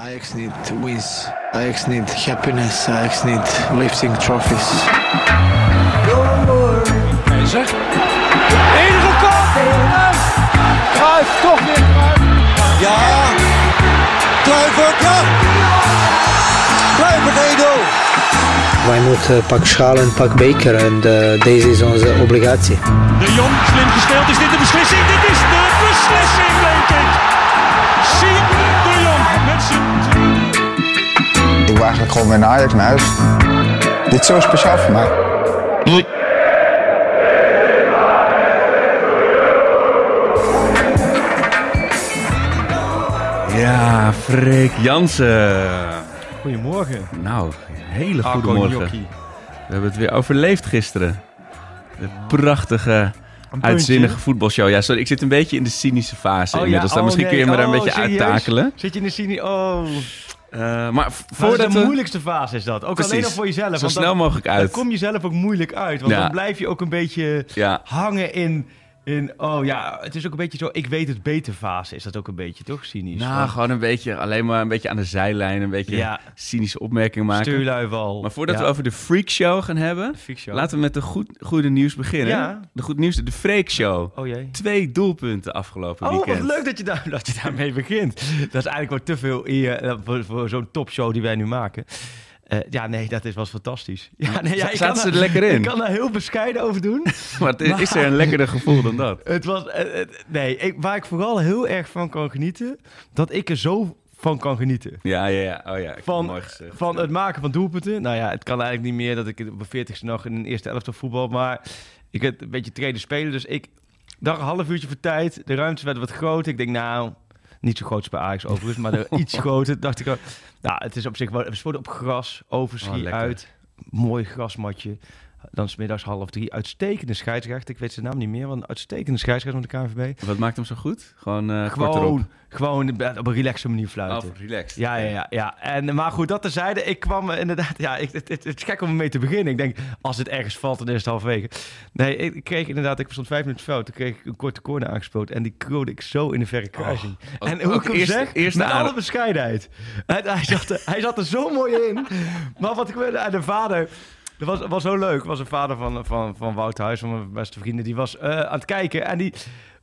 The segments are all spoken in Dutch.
Ajax need wins. Ajax need happiness. Ajax need lifting trophies. Keizer. Enige kop. Kruif, toch weer Kruif. Ja. Kluivert, ja. Kluivert 1-0. Wij moeten pak schaal en pak beker en eh, deze is onze obligatie. De Jong, slim gespeeld. Is dit de Ik gewoon weer naar Ajax naar huis. Dit is zo speciaal voor mij. Ja, Freek Jansen. Goedemorgen. Nou, hele goede morgen. We hebben het weer overleefd gisteren. De prachtige, uitzinnige voetbalshow. Ja, sorry, ik zit een beetje in de cynische fase Oh ja, inmiddels. Dan oh misschien kun je me daar een oh, beetje serieus? uittakelen. Zit je in de cynie? Oh, Eh, maar v- voordat voordat de moeilijkste fase is dat. Ook Precies. alleen al voor jezelf. Zo want snel dan, mogelijk dan uit. kom je zelf ook moeilijk uit. Want Ja. dan blijf je ook een beetje Ja, hangen in, in... Oh ja, het is ook een beetje zo... Ik weet het beter fase. Is dat ook een beetje, toch? Cynisch. nou, Want- gewoon een beetje, alleen maar een beetje aan de zijlijn, een beetje Ja. cynische opmerkingen maken. Stuurluival. Maar voordat Ja. we over de Freak Show gaan hebben, laten we met de goed, goede nieuws beginnen. Ja. De goed nieuws, de Freak Show. Oh jee. Twee doelpunten afgelopen Oh, weekend. wat leuk dat je, daar, dat je daarmee begint. Dat is eigenlijk wel te veel eer eh, voor, voor zo'n topshow die wij nu maken. Eh, ja, nee, dat is, was fantastisch. Ja, nee, ja, Z- ik zaten ze daar- er lekker in? Ik kan daar heel bescheiden over doen. Maar het is, is er een lekkerder gevoel dan dat? Het was, eh, eh, nee, ik, waar ik vooral heel erg van kan genieten, dat ik er zo van kan genieten. Ja, ja, ja. Oh ja, Van, van het maken van doelpunten. Nou ja, het kan eigenlijk niet meer dat ik op mijn 40ste nog in een eerste elftal voetbal. Maar ik heb een beetje trainen spelen. Dus ik dacht een half uurtje voor tijd. De ruimtes werden wat groter. Ik denk, nou, niet zo groot als bij Ajax overigens, maar iets groter. Dacht ik, ook, nou, het is op zich wel. We sporten op gras, Oh, overschie lekker. uit. Mooi grasmatje. Dan is 's middags half drie. Uitstekende scheidsrechter. Ik weet zijn naam niet meer, want een uitstekende scheidsrechter van de KNVB. Wat maakt hem zo goed? Gewoon erop. Gewoon, gewoon op een relaxe manier fluiten. Oh, relaxed. Ja, ja, ja, ja. En, maar goed, dat terzijde. Ik kwam inderdaad... Ja, ik, het, het, het is gek om ermee te beginnen. Ik denk, als het ergens valt, dan is het halverwege. Nee, ik, kreeg inderdaad... Ik stond vijf minuten fout. Toen kreeg ik een korte corner aangespoten. En die kroonde ik zo in de verre kruising. Oh, en hoe ook ik hem eerste- zeg, eerste met alle bescheidenheid. En hij, zat er, hij zat er zo mooi in. Maar wat ik wilde... En de vader... Dat was, was zo leuk. was een vader van, van, van Wout Huis, van mijn beste vrienden. Die was eh, aan het kijken en die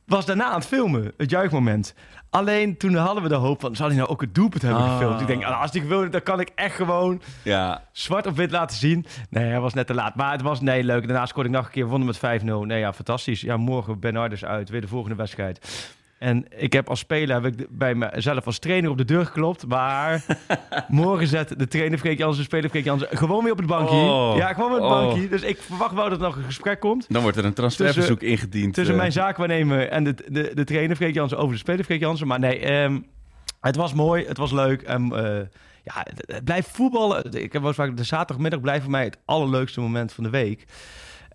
was daarna aan het filmen, het juichmoment. Alleen toen hadden we de hoop van, zal hij nou ook het doelpunt hebben Ah. gefilmd? Ik denk, ah, als hij wil, dan kan ik echt gewoon Ja, zwart op wit laten zien. Nee, hij was net te laat. Maar het was, nee, leuk. Daarna scoorde ik nog een keer, wonnen met 5-0. Nee, ja, fantastisch. Ja, morgen Bernardus uit, weer de volgende wedstrijd. En ik heb als speler heb ik bij mezelf als trainer op de deur geklopt. Maar morgen zet de trainer Freek Jansen, de speler Freek Jansen gewoon weer op het bankje. Oh. Ja, gewoon op het Oh. bankje. Dus ik verwacht wel dat er nog een gesprek komt. dan wordt er een transferverzoek ingediend. Tussen eh. mijn zaakwaarnemer en de, de, de trainer Freek Jansen over de speler Freek Jansen. Maar nee, ehm, het was mooi, het was leuk. En eh, ja, het, het blijft voetballen. Ik heb wel vaak de zaterdagmiddag blijft voor mij het allerleukste moment van de week.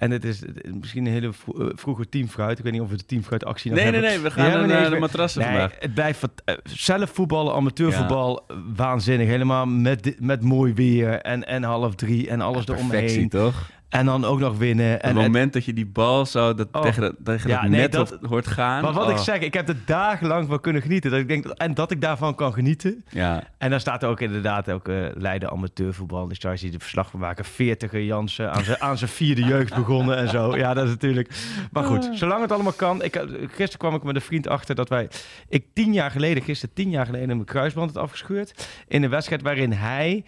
En het is misschien een hele eh, vroege teamfruit. Ik weet niet of we de teamfruit actie nog Nee, nee, hebben. nee, we gaan Ja, naar ik de matrassen Nee, vandaag. het blijft eh, zelf voetballen, amateurvoetbal, eh, waanzinnig. Helemaal met, met mooi weer en, en half drie en alles Perfectie, eromheen. toch? En dan ook nog winnen. het En, moment dat je die bal zo dat Oh. tegen, het- tegen Ja, het nee, net dat- hoort gaan. Maar wat ik Oh. zeg, ik heb er dagenlang van kunnen genieten. Dat ik denk, dat- en dat ik daarvan kan genieten. Ja, En dan staat er ook inderdaad ook eh Leiden amateurvoetbal. Daar zie je de verslag van maken. 40er Jansen aan zijn, aan zijn vierde jeugd begonnen en zo. Ja, dat is natuurlijk... Maar goed, zolang het allemaal kan. Ik, gisteren kwam ik met een vriend achter dat wij... Ik tien jaar geleden, gisteren tien jaar geleden... mijn kruisband had afgescheurd. In een wedstrijd waarin hij...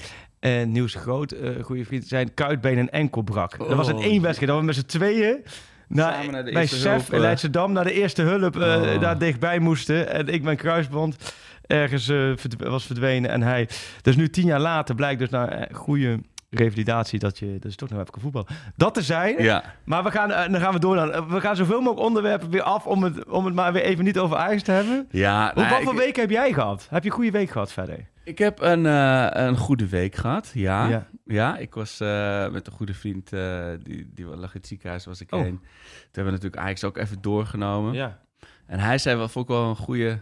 eh Nieuws Groot, eh goede vriend, zijn kuitbeen en enkel brak. Dat was in Oh. één wedstrijd. Dat we met z'n tweeën... Naar, naar de bij eerste SEF hulp, in eh. Leidschendam naar de eerste hulp Oh. daar dichtbij moesten. En ik mijn kruisband ergens was verdwenen. En hij... Dus nu tien jaar later blijkt dus na eh, goede revalidatie dat je... Dat is toch nog even voetbal. Dat te zijn. ja. Maar we gaan, dan gaan we door. Dan. We gaan zoveel mogelijk onderwerpen weer af om het, om het maar weer even niet over Ajax te hebben. ja Hoe, nou, wat voor ik, week heb jij gehad? Heb je een goede week gehad verder? Ik heb een, eh, een goede week gehad, ja. Ja. Ja, ik was eh, met een goede vriend, eh, die, die lag in het ziekenhuis, was ik Oh. heen. Toen hebben we natuurlijk Ajax ook even doorgenomen. Ja. En hij zei wel, vond ik wel een goede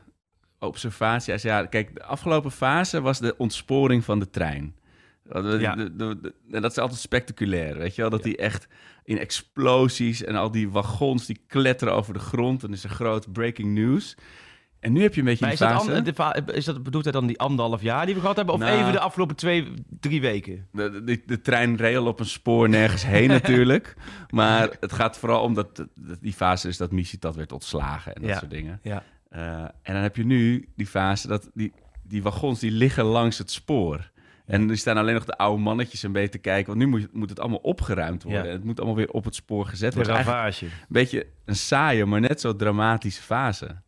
observatie. Hij zei, ja, kijk, de afgelopen fase was de ontsporing van de trein. Dat, Ja. de- de- de- en dat is altijd spectaculair, weet je wel? Dat die echt in explosies en al die wagons die kletteren over de grond. Dan is er groot breaking news. En nu heb je een beetje Maar die is dat, fase... an- de is dat, bedoelt hij dan die anderhalf jaar die we gehad hebben? Of Nou. even de afgelopen twee, drie weken? De, de, de trein rail op een spoor nergens heen natuurlijk. Maar het gaat vooral om dat, dat die fase is dat Misitad werd ontslagen en dat Ja. soort dingen. Ja. Eh, en dan heb je nu die fase dat die, die wagons die liggen langs het spoor. En er staan alleen nog de oude mannetjes een beetje te kijken. Want nu moet, moet het allemaal opgeruimd worden. Ja. En het moet allemaal weer op het spoor gezet De worden. Een beetje een saaie, maar net zo dramatische fase.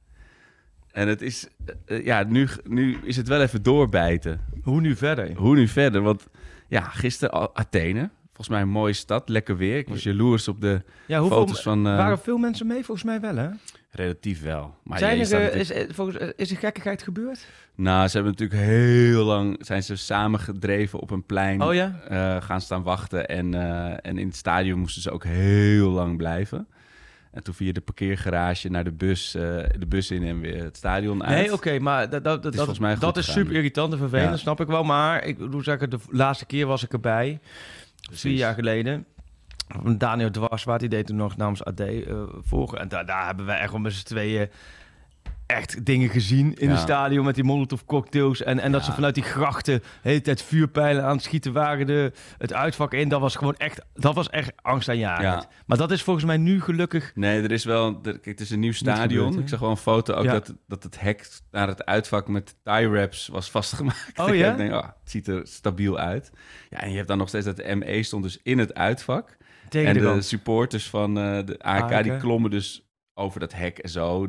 En het is, eh, ja, nu, nu is het wel even doorbijten. Hoe nu verder? Hoe nu verder? Want ja, gisteren al Athene. Volgens mij een mooie stad, lekker weer. Ik was jaloers op de Ja, hoeveel, foto's van... eh, waren veel mensen mee? Volgens mij wel, hè? Relatief wel. Maar Zijn er, eh, natuurlijk- is, volgens, is er gekkigheid gebeurd? Nou, ze hebben natuurlijk heel lang... Zijn ze samengedreven op een plein. Oh ja? gaan staan wachten. En, en in het stadion moesten ze ook heel lang blijven. En toen via de parkeergarage naar de bus, eh, de bus in en weer het stadion uit. Nee, oké, maar dat, dat, dat, is volgens mij goed dat is super irritant en vervelend, Ja. snap ik wel. Maar ik bedoel zeggen, de laatste keer was ik erbij, vier jaar geleden. Daniel Dwarswaard, die deed toen nog namens AD eh volgen. En daar, daar hebben wij echt wel met z'n tweeën echt dingen gezien in Ja. het stadion met die molotov cocktails. En, en dat ze vanuit die grachten de hele tijd vuurpijlen aan het schieten waren. De, het uitvak in, dat was gewoon echt, dat was echt angstaanjagend. Ja. Maar dat is volgens mij nu gelukkig... Nee, er is wel... er- kijk, het is een nieuw stadion. ik zag wel een foto ook dat, dat het hek naar het uitvak met tie wraps was vastgemaakt. Oh ja? ik denk, oh, het ziet er stabiel uit. Ja, en je hebt dan nog steeds dat de ME stond dus in het uitvak. Tegen en de de supporters van eh, de AEK. die klommen dus over dat hek en zo.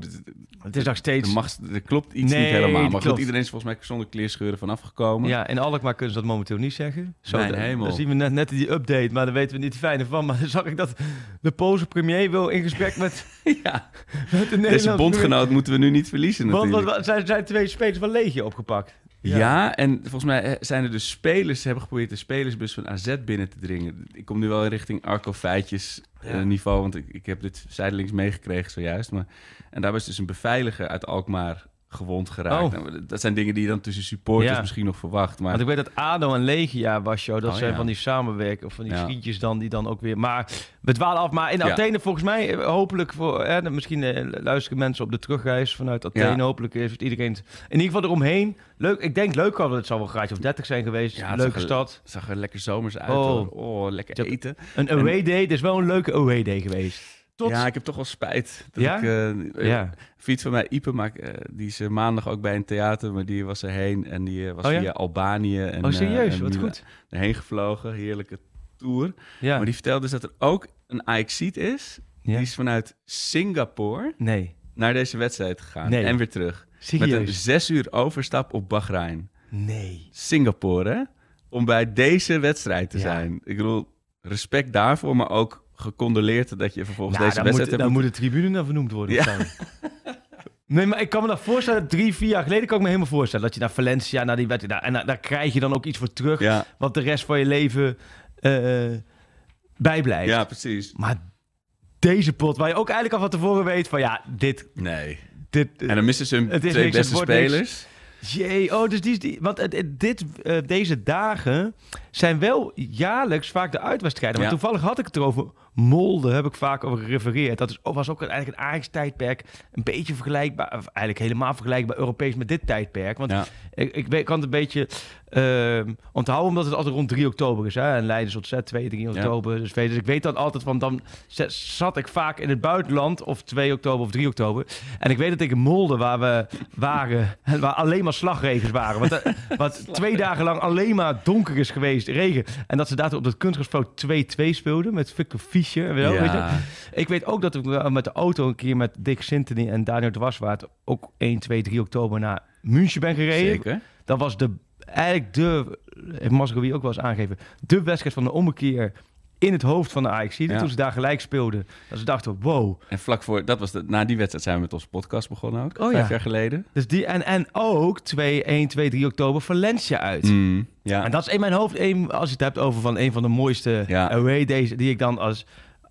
Het is nog steeds... Er, mag, er klopt iets Nee, niet helemaal. Maar goed, iedereen is volgens mij zonder kleerscheuren vanaf gekomen. Ja, in Alkmaar kunnen ze dat momenteel niet zeggen. Zo, Mijn hemel. Dan zien we net, net die update, maar daar weten we niet het fijne van. Maar dan zag ik dat de Poolse premier wil in gesprek met, Ja, met de Deze bondgenoot moeten we nu niet verliezen Want natuurlijk. wat, wat, zijn, zijn twee spelers van Legie opgepakt. Ja. en volgens mij eh, zijn er dus spelers... Ze hebben geprobeerd de spelersbus van AZ binnen te dringen. Ik kom nu wel richting Arco Feitjes eh, Ja. niveau... want ik, ik heb dit zijdelings meegekregen zojuist. Maar, en daar was dus een beveiliger uit Alkmaar gewond geraakt. Oh. Nou, dat zijn dingen die je dan tussen supporters Ja. misschien nog verwacht. Maar Want ik weet dat ADO en Legia was. Dat Oh, zijn ja. van die samenwerken of van die Ja. schietjes dan, die dan ook weer... Maar we dwalen af. Maar in. Athene volgens mij, eh, hopelijk voor... Eh, misschien eh, luisteren mensen op de terugreis vanuit Athene. Hopelijk is iedereen... het- In ieder geval eromheen. Leuk, ik denk leuk al, het zal wel een graadje of 30 zijn geweest. Ja, het Leuke zag er- stad. het zag er lekker zomers uit. Oh. Oh, lekker eten. Een away day, dit is wel een leuke away day geweest. Tot... Ja, ik heb toch wel spijt. Dat Ja? ik, eh, Ja. Fiets van mij, Ipe, maar, eh, die is eh, maandag ook bij een theater, maar die was erheen en die was Oh ja? via Albanië. En, Oh, serieus? en Wat goed. Erheen gevlogen, heerlijke tour. Ja. Maar die vertelde dus dat er ook een Ajaxiet is. Die is vanuit Singapore Nee. naar deze wedstrijd gegaan Nee. en weer terug. Met een Serieus? zes uur overstap op Bahrein. Nee. Singapore, hè? Om bij deze wedstrijd te zijn. Ik bedoel, respect daarvoor, maar ook gecondoleerd dat je vervolgens Nou, deze wedstrijd moet, hebt dan moet de tribune naar vernoemd worden. Ja. Nee, maar ik kan me dat voorstellen. Drie, vier jaar geleden kan ik me helemaal voorstellen. Dat je naar Valencia, naar die wedstrijd... En daar, daar krijg je dan ook iets voor terug. Ja, Wat de rest van je leven eh, bijblijft. ja, precies. Maar deze pot, waar je ook eigenlijk al van tevoren weet van... Ja, dit... Nee. dit En dan missen ze hun Het twee niks, beste niks. spelers. Jee, oh, dus die, die want dit, eh, deze dagen zijn wel jaarlijks vaak de uitwedstrijden. Maar Ja. toevallig had ik het erover. Molde heb ik vaak over gerefereerd. Dat is, was ook eigenlijk een Ajax-tijdperk. Een beetje vergelijkbaar, of eigenlijk helemaal vergelijkbaar Europees met dit tijdperk. Want Ja. ik, ik weet- kan het een beetje ehm, onthouden, omdat het altijd rond 3 oktober is. Hè? En Leiden is ontzet 2, 3 oktober. Dus, weet- dus ik weet dan altijd, van dan zat ik vaak in het buitenland, of 2 oktober of 3 oktober. En ik weet dat ik in Molde, waar we waren, waar alleen maar slagregens waren. Wat, eh, wat twee dagen lang alleen maar donker is geweest, regen. En dat ze daar op dat kunstgrasveld 2-2 speelden met Victor Fischer. Weet je weet. Ik weet ook dat ik met de auto een keer met Dick Sintony en Daniel Dwarswaard ook 1, 2, 3 oktober naar München ben gereden. Zeker. Dat was de, eigenlijk de, heeft Masrowi ook wel eens aangegeven, de wedstrijd van de ommekeer in het hoofd van de Ajax. Ja. Toen ze daar gelijk speelden. Dat ze dachten, wow. En vlak voor, dat was de, na die wedstrijd zijn we met onze podcast begonnen ook. Oh, vijf ja. jaar geleden. Dus die, en, en ook 2, 1, 2, 3 oktober Valencia uit. Mm, ja. En dat is in mijn hoofd, een, als je het hebt over van een van de mooiste Ja. away days die ik dan als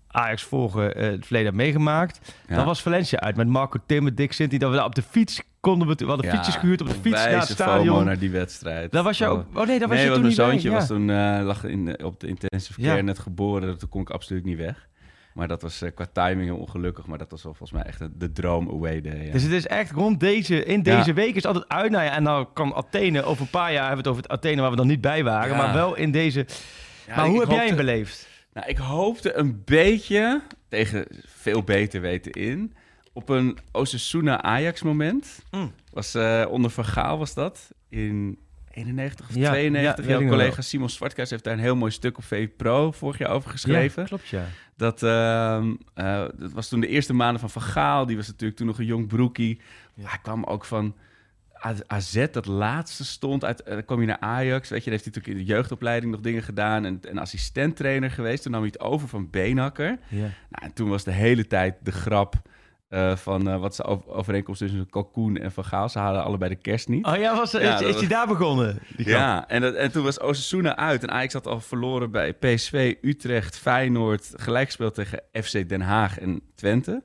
Ajax volger eh, het verleden heb meegemaakt. Dat was Valencia uit met Marco Timmer, Dick Sinti. Dat we daar op de fiets konden we, we hadden Ja, fietsjes gehuurd op de fiets naar het stadion. naar die wedstrijd. Daar was je ook. Oh nee, daar was nee, je toen mijn niet bij. zoontje was toen, eh, lag in, op de intensive care net geboren. Toen kon ik absoluut niet weg. Maar dat was eh, qua timing ongelukkig. Maar dat was wel volgens mij echt de, droom away day. Ja. Dus het is echt rond deze, in deze week is altijd uit. Nou ja, en dan kan Athene, over een paar jaar hebben we het over het Athene waar we dan niet bij waren. Ja. Maar wel in deze... Maar hoe heb jij hem beleefd? Nou, ik hoopte een beetje tegen veel beter weten in op een Osasuna Ajax moment. Mm. Was eh, onder Van Gaal was dat in 91 of Ja, 92. ja, Jouw collega. Simon Zwartkruis heeft daar een heel mooi stuk op V Pro vorig jaar over geschreven. Ja, klopt ja. Dat, ehm, eh, dat was toen de eerste maanden van Van Gaal. Die was natuurlijk toen nog een jong broekie. Hij kwam ook van AZ, dat laatste stond. Uit, eh, dan kwam je naar Ajax. Weet je, dan heeft hij natuurlijk in de jeugdopleiding nog dingen gedaan. En, en assistenttrainer geweest. Toen nam hij het over van Beenhakker. ja. Nou, en toen was de hele tijd de grap eh, van eh, wat is de over- overeenkomst tussen Kalkoen en Van Gaal. Ze halen allebei de kerst niet. Oh ja, was, Ja, is, is was- daar begonnen? Die? Ja, en, dat, en toen was Osasuna uit. En Ajax had al verloren bij PSV, Utrecht, Feyenoord. Gelijk gespeeld tegen FC Den Haag en Twente.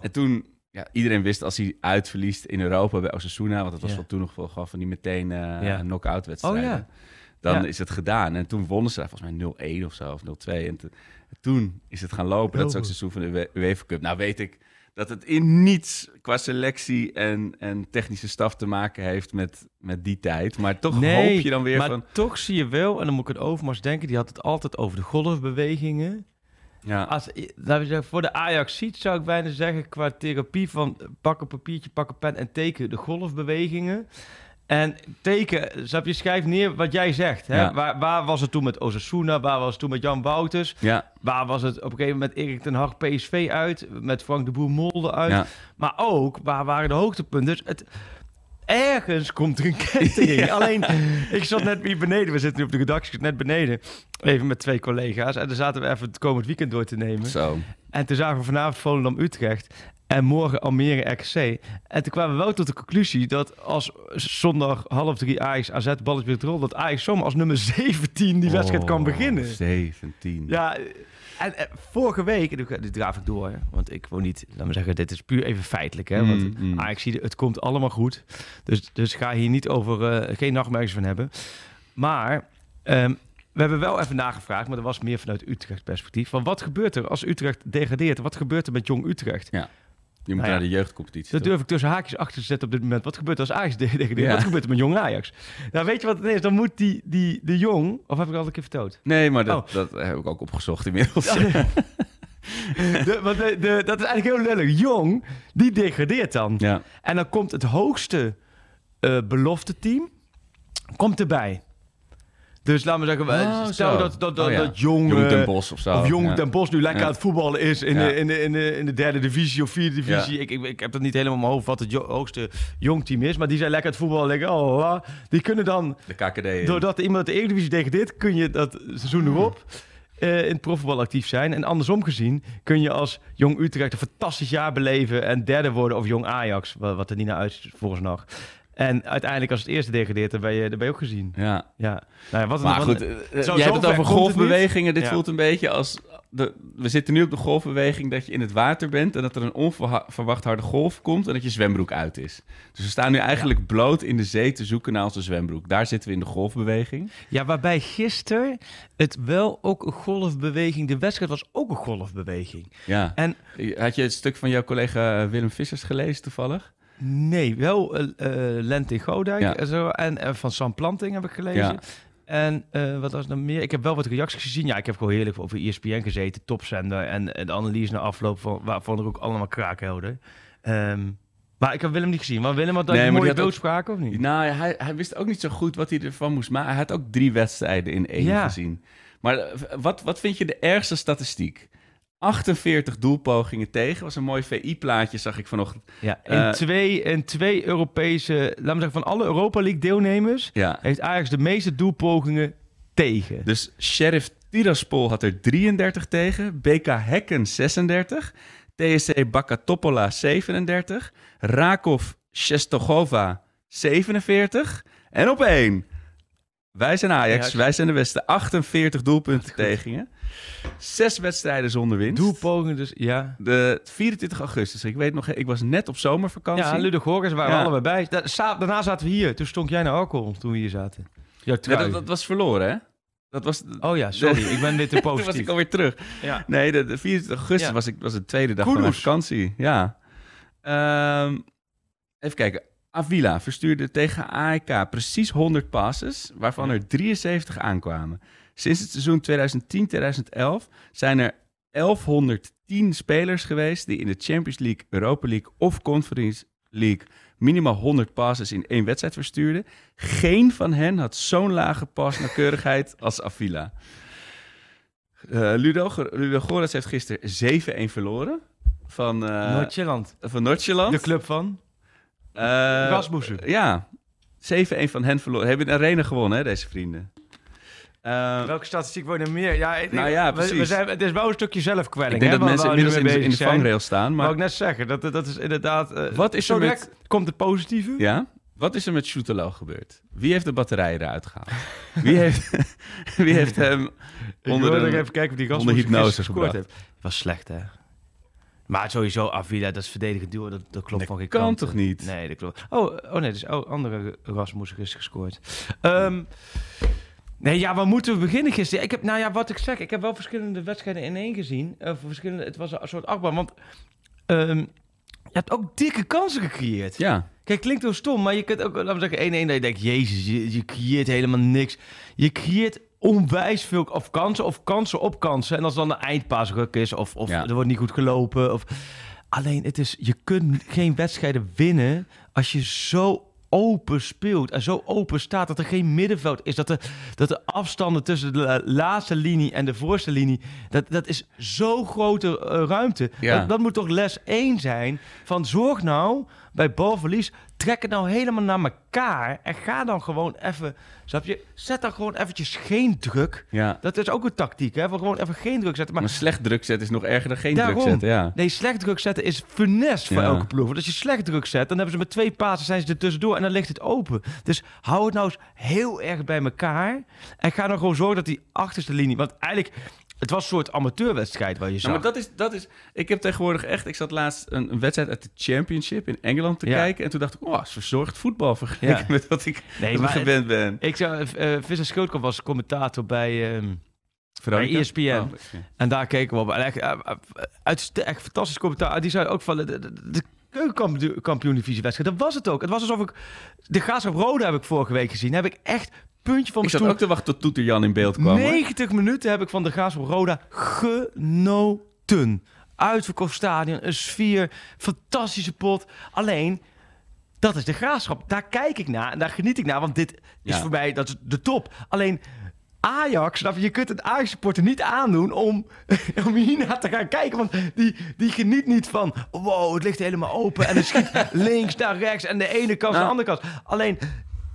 En toen, ja, iedereen wist als hij uitverliest in Europa bij Osasuna... want dat was Ja. wel toen nog wel gewoon van die meteen eh Ja. knock-out wedstrijden. Oh ja. Dan is het gedaan. En toen wonnen ze volgens mij 0-1 of zo, of 0-2. En toen is het gaan lopen. Dat is ook seizoen van de UE- UEFA Cup. Nou weet ik dat het in niets qua selectie en, en technische staf te maken heeft met, met die tijd. Maar toch Nee, hoop je dan weer maar van... toch zie je wel, en dan moet ik het Overmars denken, die had het altijd over de golfbewegingen. Ja, Als, voor de Ajax ziet zou ik bijna zeggen, qua therapie van pak een papiertje, pak een pen en teken de golfbewegingen. En teken, snap je, schrijf neer wat jij zegt. Hè? Ja. Waar, waar was het toen met Osasuna? Waar was het toen met Jan Wouters? ja, Waar was het op een gegeven moment Erik ten Hag PSV uit? Met Frank de Boer Molde uit? ja. Maar ook, waar waren de hoogtepunten? Dus het, ergens komt er een kentering. Alleen, ik zat net hier beneden. We zitten nu op de redactie, net beneden. Even met twee collega's. En dan zaten we even het komend weekend door te nemen. Zo. En toen zagen we vanavond Volendam-Utrecht. En morgen Almere RKC. En toen kwamen we wel tot de conclusie dat als zondag half drie Ajax AZ balletje weer rol, dat Ajax zomaar als nummer 17 die wedstrijd kan Oh, beginnen. 17. Ja, en, eh, vorige week, en dit- draaf ik door, hè, want ik wil niet, laat me zeggen, dit is puur even feitelijk, hè, want Mm, mm. Ajax zie het komt allemaal goed, dus, dus ga hier niet over, eh, geen nachtmerries van hebben. Maar ehm, we hebben wel even nagevraagd, maar dat was meer vanuit Utrecht perspectief, van wat gebeurt er als Utrecht degradeert? Wat gebeurt er met Jong Utrecht? Je moet Nou ja. naar de jeugdcompetitie. Dat toch? durf ik tussen haakjes achter te zetten op dit moment. Wat gebeurt er als Ajax degradeert? Ja. Wat gebeurt er met Jong Ajax? Nou, weet je wat het is? Dan moet die, die, de Jong, of heb ik al een keer verteld? Nee, maar dat, Oh. dat heb ik ook opgezocht inmiddels. De, want de, de, dat is eigenlijk heel lullig. Jong, die degradeert dan. ja. En dan komt het hoogste eh belofte team komt erbij. Dus laten we zeggen, we- Oh, stel zo. dat, dat, dat, Oh, ja. dat Jong, Jong eh, Den Bosch of zo. of Jong Ja. Den Bosch nu lekker Ja. aan het voetballen is in, Ja. de, in, de, in, de, in de derde divisie of vierde divisie. Ja. Ik, ik, ik heb dat niet helemaal in mijn hoofd wat het jo- hoogste Jong team is. Maar die zijn lekker aan het voetballen. Denken, oh, die kunnen dan De KKD. in. Doordat iemand de Eredivisie degradeert, kun je dat seizoen erop eh, in het profvoetbal actief zijn. En andersom gezien kun je als Jong Utrecht een fantastisch jaar beleven en derde worden of Jong Ajax, wa- wat er niet naar uit volgens nog. En uiteindelijk als het eerste degradeert, dan ben je, dan ben je ook gezien. Ja. Ja. Nou ja, wat een, Maar goed, een- eh, zo- jij hebt het ver over golfbewegingen. Dit Ja. voelt een beetje als... De, we zitten nu op de golfbeweging dat je in het water bent... en dat er een onverwacht harde golf komt... en dat je zwembroek uit is. Dus we staan nu eigenlijk bloot in de zee te zoeken naar onze zwembroek. Daar zitten we in de golfbeweging. ja, waarbij gisteren het wel ook een golfbeweging, de wedstrijd was ook een golfbeweging. Ja. En Had je het stuk van jouw collega Willem Vissers gelezen toevallig? Nee, wel eh eh, Lent in Godijk Ja. en, zo, en, en van Sam Planting heb ik gelezen. Ja. En eh, wat was er nog meer? Ik heb wel wat reacties gezien. Ja, ik heb gewoon heerlijk over ESPN gezeten, topzender. En, de analyse na afloop van, waarvan er ook allemaal kraken houden. Ehm, maar ik heb Willem niet gezien. Maar Willem had dan Nee, een maar mooie ook- beeldspraak, of niet? Nou, hij, hij wist ook niet zo goed wat hij ervan moest maken. Hij had ook drie wedstrijden in één Ja. gezien. Maar eh, wat, wat vind je de ergste statistiek? 48 doelpogingen tegen. Was een mooi VI-plaatje, zag ik vanochtend. Ja, in, Eh, twee, in twee Europese... Laten we zeggen, van alle Europa League deelnemers... Ja. heeft Ajax de meeste doelpogingen tegen. Dus Sheriff Tiraspol had er 33 tegen. BK Hekken 36. TSC Bakatopola 37. Rakov Shestogova 47. En op één. Wij zijn Ajax, wij zijn de beste. 48 doelpunten tegen je. Zes wedstrijden zonder winst. Doelpogingen dus, ja. De 24 augustus. Ik weet nog, ik was net op zomervakantie. Ja, Ludo Gorgers waren Ja. allebei bij. Da- daarna zaten we hier. Toen stonk jij naar alcohol toen we hier zaten. Ja, dat, dat was verloren, hè? Dat was... Oh ja, sorry. ik ben weer te Toen was positief. ik alweer terug. Ja. Nee, de, de 24 augustus Ja. was, ik, was de tweede dag van mijn vakantie. Ja. Ehm, even kijken. Avila verstuurde tegen AEK precies 100 passes, waarvan er 73 aankwamen. Sinds het seizoen 2010-2011 zijn er 1110 spelers geweest die in de Champions League, Europa League of Conference League minimaal 100 passes in één wedstrijd verstuurden. Geen van hen had zo'n lage pasnauwkeurigheid als Avila. Eh Ludo, heeft gisteren 7-1 verloren van, Noord-Zeeland. van. De club van? Eh, Rasmussen. Ja, 7-1 van hen verloren. Hebben in de arena gewonnen, hè, deze vrienden. Eh, Welke statistiek worden meer? Ja, ik- Nou ja, we- zijn, het is wel een stukje zelfkwelling. ik denk hè, dat mensen inmiddels in de, in vangrail staan. Wou Maar ik net zeggen, dat, dat is inderdaad... eh, Wat is zo er met- komt het positieve. ja, wat is er met Schoetelo gebeurd? Wie heeft de batterijen eruit gehaald? Wie heeft, wie heeft hem onder nog even kijken of die onder hypnose gebracht. heeft. was slecht, hè? Maar sowieso, Avila, dat is verdedigend duo, dat, dat klopt Dat van geen kan kant. toch niet? Nee, dat klopt. Oh, oh nee, dus oh, andere Rasmussen is gescoord. Ehm, nee, ja, waar moeten we beginnen gisteren? Ik heb, nou ja, wat ik zeg, ik heb wel verschillende wedstrijden in één gezien. Eh, voor verschillende, het was een soort achtbaan, want ehm, je hebt ook dikke kansen gecreëerd. Ja, Kijk, klinkt heel stom, maar je kunt ook, laten we zeggen, 1-1 dat je denkt, jezus, je, je creëert helemaal niks. Je creëert onwijs veel of kansen of kansen op kansen. En als dan een eindpaasruk is of, of Ja. er wordt niet goed gelopen. Of... Alleen, het is, je kunt geen wedstrijden winnen als je zo open speelt en zo open staat dat er geen middenveld is. Dat de, dat de afstanden tussen de la- laatste linie en de voorste linie, dat, dat is zo grote eh, ruimte. Ja. Dat, dat moet toch les 1 zijn van zorg nou bij balverlies, trek het nou helemaal naar elkaar en ga dan gewoon even, snap je, zet dan gewoon eventjes geen druk. ja. Dat is ook een tactiek, hè, van gewoon even geen druk zetten. Maar Maar slecht druk zetten is nog erger dan geen Daarom. druk zetten. Ja. Nee, slecht druk zetten is funest voor Ja. elke ploeg. Want als je slecht druk zet, dan hebben ze met twee pasen zijn ze er tussendoor en dan ligt het open. Dus hou het nou eens heel erg bij elkaar. En ga dan gewoon zorgen dat die achterste linie... Want eigenlijk, het was een soort amateurwedstrijd waar je zag. Nou, maar dat is, dat is... Ik heb tegenwoordig echt... Ik zat laatst een, een wedstrijd uit de Championship in Engeland te Ja. kijken. En toen dacht ik, oh, is verzorgd voetbal vergeleken Ja. met wat ik, Nee, wat maar- gewend ben. Ik zou, eh Visser Schildkamp was commentator bij... Veronica? Bij ESPN. Oh, ja. En daar keken we op. En echt, eh, eh, echt fantastisch commentaar. Die zei ook van de, de, de keukenkampioen-divisie wedstrijd. Dat was het ook. Het was alsof ik... De Graafschap Rode heb ik vorige week gezien. Heb ik echt puntje van Ik mijn zat stoel... ook te wachten tot Toeter Jan in beeld kwam. hoor. 90 minuten heb ik van de Graafschap Roda genoten. Uitverkocht stadion, een sfeer, fantastische pot. Alleen, dat is de Graafschap. Daar kijk ik naar en daar geniet ik naar. Want dit is voor mij dat is de top. Alleen... Ajax, snap je, je kunt het Ajax-supporter niet aandoen om, om hiernaar te gaan kijken. Want die, die geniet niet van, wow, het ligt helemaal open. En het schiet links naar rechts en de ene kant naar de Nou. andere kant. Alleen,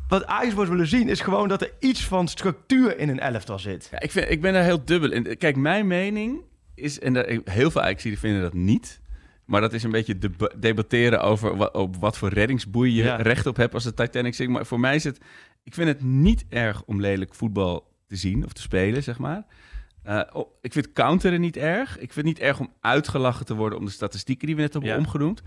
wat Ajax wordt willen zien, is gewoon dat er iets van structuur in een elftal zit. Ja, ik, vind, ik ben daar heel dubbel in. Kijk, mijn mening is... En daar- heel veel Ajaxiden vinden dat niet. Maar dat is een beetje deba- debatteren over wa- op wat voor reddingsboei je Ja. recht op hebt als de Titanic zinkt. Maar voor mij is het... Ik vind het niet erg om lelijk voetbal te zien of te spelen, zeg maar. Eh, oh, ik vind counteren niet erg. Ik vind het niet erg om uitgelachen te worden om de statistieken die we net hebben Ja. omgenoemd.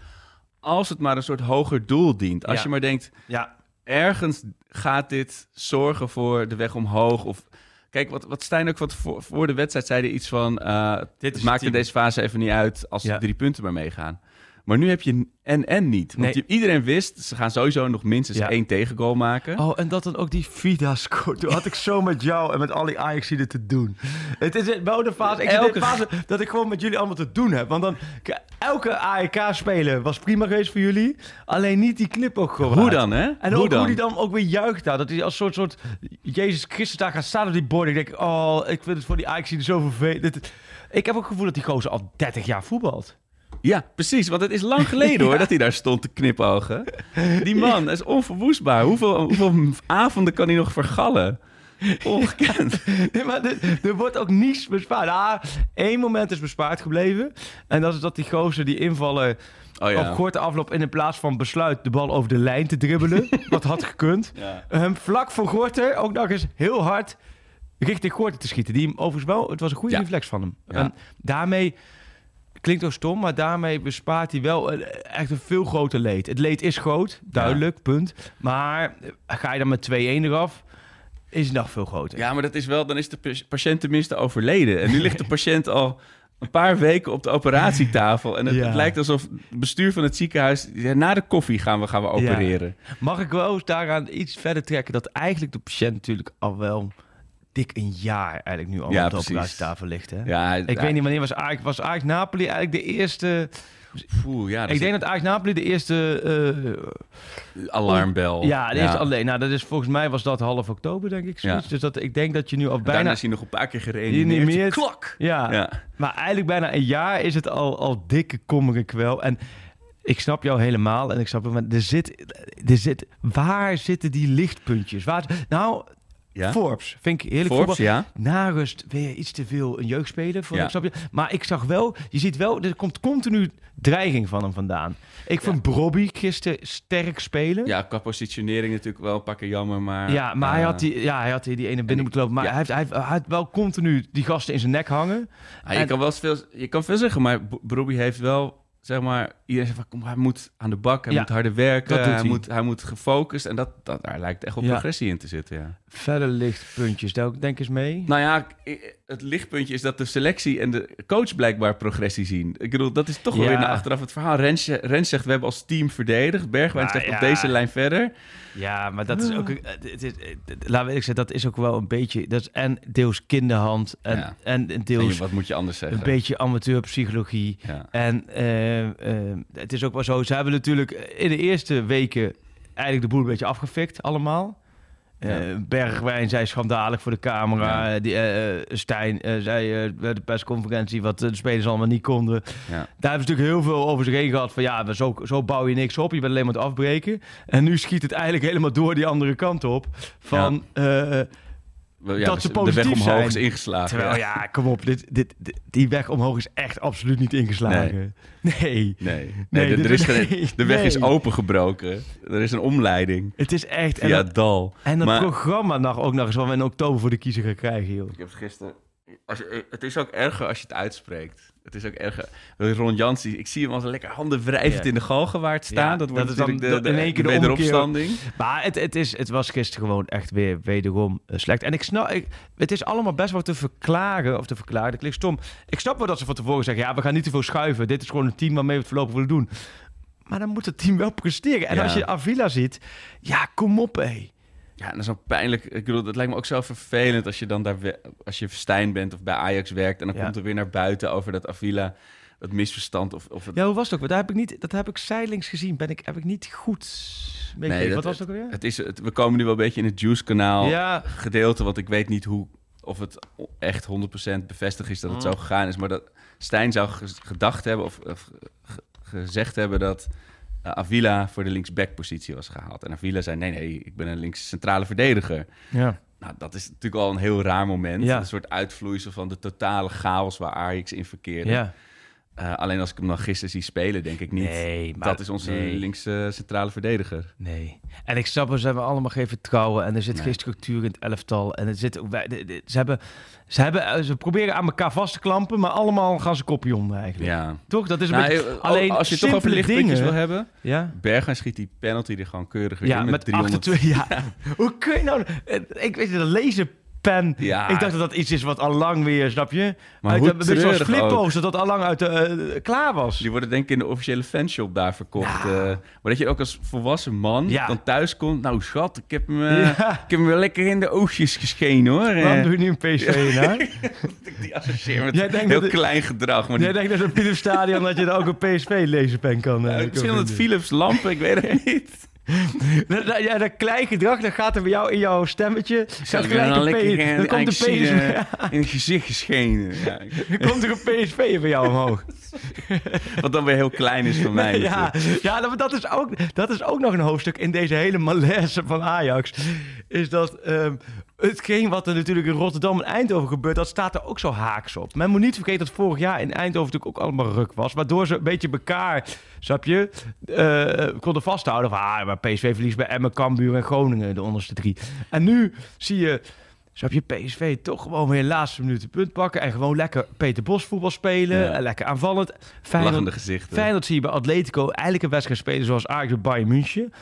Als het maar een soort hoger doel dient. Als Ja. je maar denkt, Ja, ergens gaat dit zorgen voor de weg omhoog. Of kijk, wat, wat Stijn ook wat voor, voor de wedstrijd zei, hij iets van: eh Dit het maakt in deze fase even niet uit als Ja. de drie punten maar meegaan. Maar nu heb je en en niet. Want Nee. je- iedereen wist, ze gaan sowieso nog minstens Ja. één tegengoal maken. Oh, en dat dan ook die Vida scoort. Toen had ik zo met jou en met al die Ajaxiden te doen. Het is wel de fase, ik Elke- de fase dat ik gewoon met jullie allemaal te doen heb. Want dan, elke AEK-speler was prima geweest voor jullie. Alleen niet die clip ook gewoon. Hoe dan, hè? En hoe ook dan? hoe die dan ook weer juicht daar. Dat hij als soort, soort Jezus Christus daar gaat staan op die bord. Ik denk, oh, ik vind het voor die Ajaxiden zo vervelend. Ik heb ook het gevoel dat die gozer al 30 jaar voetbalt. Ja, precies. Want het is lang geleden hoor dat hij daar stond te knipogen. Die man is onverwoestbaar. Hoeveel, hoeveel avonden kan hij nog vergallen? Ongekend. Nee, maar er wordt ook niets bespaard. Ah, één moment is bespaard gebleven. En dat is dat die gozer die invallen Oh ja. op korte afloop... in plaats van besluit de bal over de lijn te dribbelen. wat had gekund. Hem vlak voor Gorter ook nog eens heel hard richting Gorter te schieten. Die hem overigens wel... Het was een goede reflex van hem. En daarmee... Klinkt ook stom, maar daarmee bespaart hij wel een- echt een veel groter leed. Het leed is groot, duidelijk, punt. Maar eh, ga je dan met 2-1 eraf... is het nog veel groter. Ja, maar dat is wel, dan is de pa- patiënt tenminste overleden. En nu ligt de patiënt al een paar weken op de operatietafel. En het, Ja. het lijkt alsof het bestuur van het ziekenhuis... ja, na de koffie gaan we, gaan we opereren. Mag ik wel daaraan iets verder trekken dat eigenlijk de patiënt natuurlijk al wel dik een jaar eigenlijk nu al Ja, op de operatietafel ligt. Hè? Ja, Ik weet niet wanneer was Ajax, was Ajax Napoli eigenlijk de eerste. Oeh, ja, ik denk dat Ajax Napoli de eerste. eh, alarmbel. ja, de eerste alleen. Nou, dat is volgens mij was dat half oktober, denk ik. Zoiets. Dus dat ik denk dat je nu al Bijna bijna. is hij nog een paar keer gereanimeerd. Klak! Ja, Ja. maar eigenlijk bijna een jaar is het al, al dikke kommer en kwel. En ik snap jou helemaal. En ik snap maar er zit, er zit. Waar zitten die lichtpuntjes? Waar, nou, Ja? Forbes vind ik heerlijk Forbes, voetbal. ja. Na rust weer iets te veel een jeugdspeler. Vond Ja. ik, snap je? Maar ik zag wel, je ziet wel, er komt continu dreiging van hem vandaan. Ik vond Bobby gisteren sterk spelen. Ja, qua positionering natuurlijk wel keer jammer, maar... Ja, maar hij, eh, had die, ja, hij had die, die ene binnen moeten lopen. Maar hij, heeft, hij, heeft, hij had wel continu die gasten in zijn nek hangen. Ja, je En- kan wel veel, je kan veel zeggen, maar B- Bobby heeft wel, zeg maar, iedereen zegt van, kom, hij moet aan de bak, hij Ja, moet harder werken, hij, hij. Moet, hij moet gefocust en dat, dat, daar lijkt echt wel Ja. progressie in te zitten, ja. Verder lichtpuntjes, daar denk eens mee. Nou ja, ik- het lichtpuntje is dat de selectie en de coach blijkbaar progressie zien. Ik bedoel, dat is toch wel Ja. weer naar achteraf het verhaal. Rens, Rens zegt, we hebben als team verdedigd. Bergwijn Maar zegt op deze lijn verder. Ja, maar dat is ook. een- Het is, laat ik zeggen, dat is ook wel een beetje. Dat is en deels kinderhand en, Ja. en En deels je- wat moet je anders zeggen? een beetje amateurpsychologie. En eh, eh, het is ook wel zo. Ze hebben natuurlijk in de eerste weken eigenlijk de boel een beetje afgefikt, allemaal. Eh, Ja. Bergwijn zei schandalig voor de camera. Die, eh, eh, Stijn zei bij de persconferentie wat de spelers allemaal niet konden. Ja. Daar hebben ze natuurlijk heel veel over zich heen gehad. Van ja, zo, zo bouw je niks op. Je bent alleen maar aan het afbreken. En nu schiet het eigenlijk helemaal door die andere kant op. Van, eh, Ja, dat dus ze de weg positief omhoog zijn. is ingeslagen. terwijl ja. ja, kom op. Dit, dit, dit- die weg omhoog is echt absoluut niet ingeslagen. Nee. Nee, nee, er is geen- nee, de weg is opengebroken. Er is een omleiding Het is echt... Dat, het dal. en het Maar- programma nog, ook nog eens wat we in oktober voor de kiezer gaan krijgen, joh. Ik heb gisteren... Als je, het is ook erger als je het uitspreekt. Het is ook erger. Ron Jans, ik zie hem als een lekker handen wrijvend in de galgenwaard staan. Ja, dat wordt dat dan de, in één keer de wederopstanding. Maar het, het, is, het was gisteren gewoon echt weer wederom eh, slecht. En ik snap, ik, het is allemaal best wel te verklaren, of te verklaren, dat klinkt stom. Ik snap wel dat ze van tevoren zeggen, ja, we gaan niet te veel schuiven. Dit is gewoon een team waarmee we het voorlopig willen doen. Maar dan moet het team wel presteren. En Ja. als je Avila ziet, ja, kom op, hé. Ja, en dat is ook pijnlijk. Ik bedoel, het lijkt me ook zo vervelend als je dan daar, als je Stijn bent of bij Ajax werkt en dan Ja. komt er weer naar buiten over dat Avila, dat misverstand of, of het... Ja, hoe was het ook? Want Daar heb ik niet, dat heb ik zijlings gezien. Ben ik, heb ik niet goed meegekregen. dat- Wat was het ook alweer? Het is, het, we komen nu wel een beetje in het Juice-kanaal Ja, gedeelte, want ik weet niet hoe of het echt 100% bevestigd is dat het zo gegaan is, maar dat Stijn zou ge- gedacht hebben of, of ge- gezegd hebben dat Avila voor de linksback-positie was gehaald. En Avila zei: nee, nee, ik ben een links centrale verdediger. ja. Nou, dat is natuurlijk al een heel raar moment. Ja. Een soort uitvloeisel van de totale chaos waar Ajax in verkeerde. ja. Eh, alleen als ik hem dan gisteren zie spelen, denk ik niet. Nee, maar dat is onze nee. linkse centrale verdediger. Nee. En ik snap, ze hebben allemaal geen vertrouwen. En er zit Nee. geen structuur in het elftal. En er zit de- de- ze, hebben, ze, hebben, eh, ze proberen aan elkaar vast te klampen, maar allemaal gaan ze kopje om eigenlijk. Ja. Toch? Dat is een Nou, beetje... eh, alleen als je het toch over lichtpuntjes wil hebben. Ja? Bergwijn schiet die penalty er gewoon keurig weer Ja, in met, met 300. 28. Ja. Hoe kun je nou... eh, Ik weet niet, dat laserpen. Ja. Ik dacht dat dat iets is wat al lang weer, snap je? Maar uit, hoe een beetje zoals flippo's, dat dat al lang uit de, eh, klaar was. Die worden denk ik in de officiële fanshop daar verkocht. eh. maar dat je ook als volwassen man Ja. dan thuis komt. Nou schat, ik heb hem, Ja. ik heb hem wel lekker in de oogjes geschenen hoor. Waarom doe je nu een PSV naar? die associeer met Jij heel dat klein gedrag. Maar Jij die, denkt dat op Philips Stadion dat je er ook een kan... eh, Ja, kan misschien dat. Philips lampen, ik weet het niet. Dat, dat- ja, dat klein gedrag, dat gaat er bij jou in jouw stemmetje. Gaat gelijk een lekker eh, dan komt de eigenlijk zien, PSV, in het gezicht geschenen. Ja. dan komt er een PSV bij jou omhoog. Wat dan weer heel klein is voor mij. ja, ja dat, dat, is ook, dat is ook nog een hoofdstuk in deze hele malaise van Ajax. Is dat ehm, hetgeen wat er natuurlijk in Rotterdam en Eindhoven gebeurt, dat staat er ook zo haaks op. Men moet niet vergeten dat vorig jaar in Eindhoven natuurlijk ook allemaal ruk was. Waardoor ze een beetje elkaar, snap je, eh, konden vasthouden. Van, ah, maar PSV verliest bij Emmen, Cambuur en Groningen, de onderste drie. En nu zie je... Snap je, PSV toch gewoon weer de laatste minuten punt pakken... en gewoon lekker Peter Bos voetbal spelen. Ja. En lekker aanvallend. Lachende Feyenoord, gezichten. Feyenoord zie je bij Atletico eigenlijk een wedstrijd spelen zoals Ajax bij Bayern München.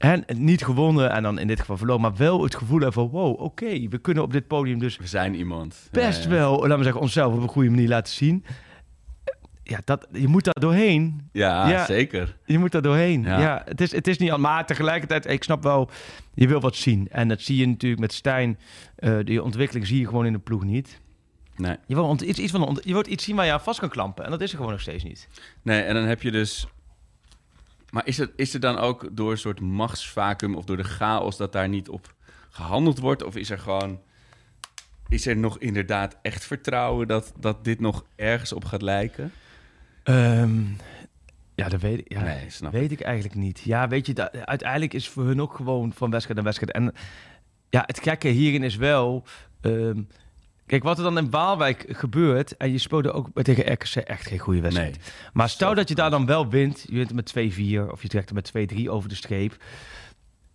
En niet gewonnen en dan in dit geval verloren, maar wel het gevoel hebben van wow, oké, we kunnen op dit podium dus We zijn iemand. best Ja, ja. wel, laten we zeggen, onszelf op een goede manier laten zien. Ja, dat, je moet daar doorheen. Ja, Ja. zeker. Je moet daar doorheen. Ja, het, is, het is niet aan, maar tegelijkertijd, ik snap wel, je wil wat zien. En dat zie je natuurlijk met Stijn. eh, die ontwikkeling zie je gewoon in de ploeg niet. Nee. Je wil ont- iets, iets van, je wilt iets zien waar je aan vast kan klampen. En dat is er gewoon nog steeds niet. Nee, en dan heb je dus... Maar is er, is er dan ook door een soort machtsvacuum of door de chaos dat daar niet op gehandeld wordt? Of is er gewoon... Is er nog inderdaad echt vertrouwen dat, dat dit nog ergens op gaat lijken? Ehm, ja, dat weet ik, ja, Nee, weet ik eigenlijk niet. Ja, weet je, dat, uiteindelijk is voor hun ook gewoon van wedstrijd naar wedstrijd. En ja, het gekke hierin is wel... ehm, kijk, wat er dan in Waalwijk gebeurt... en je speelde ook tegen RKC echt geen goede wedstrijd. Nee. Maar stel dat je daar dan wel wint, je wint er met 2-4 of je trekt er met 2-3 over de streep.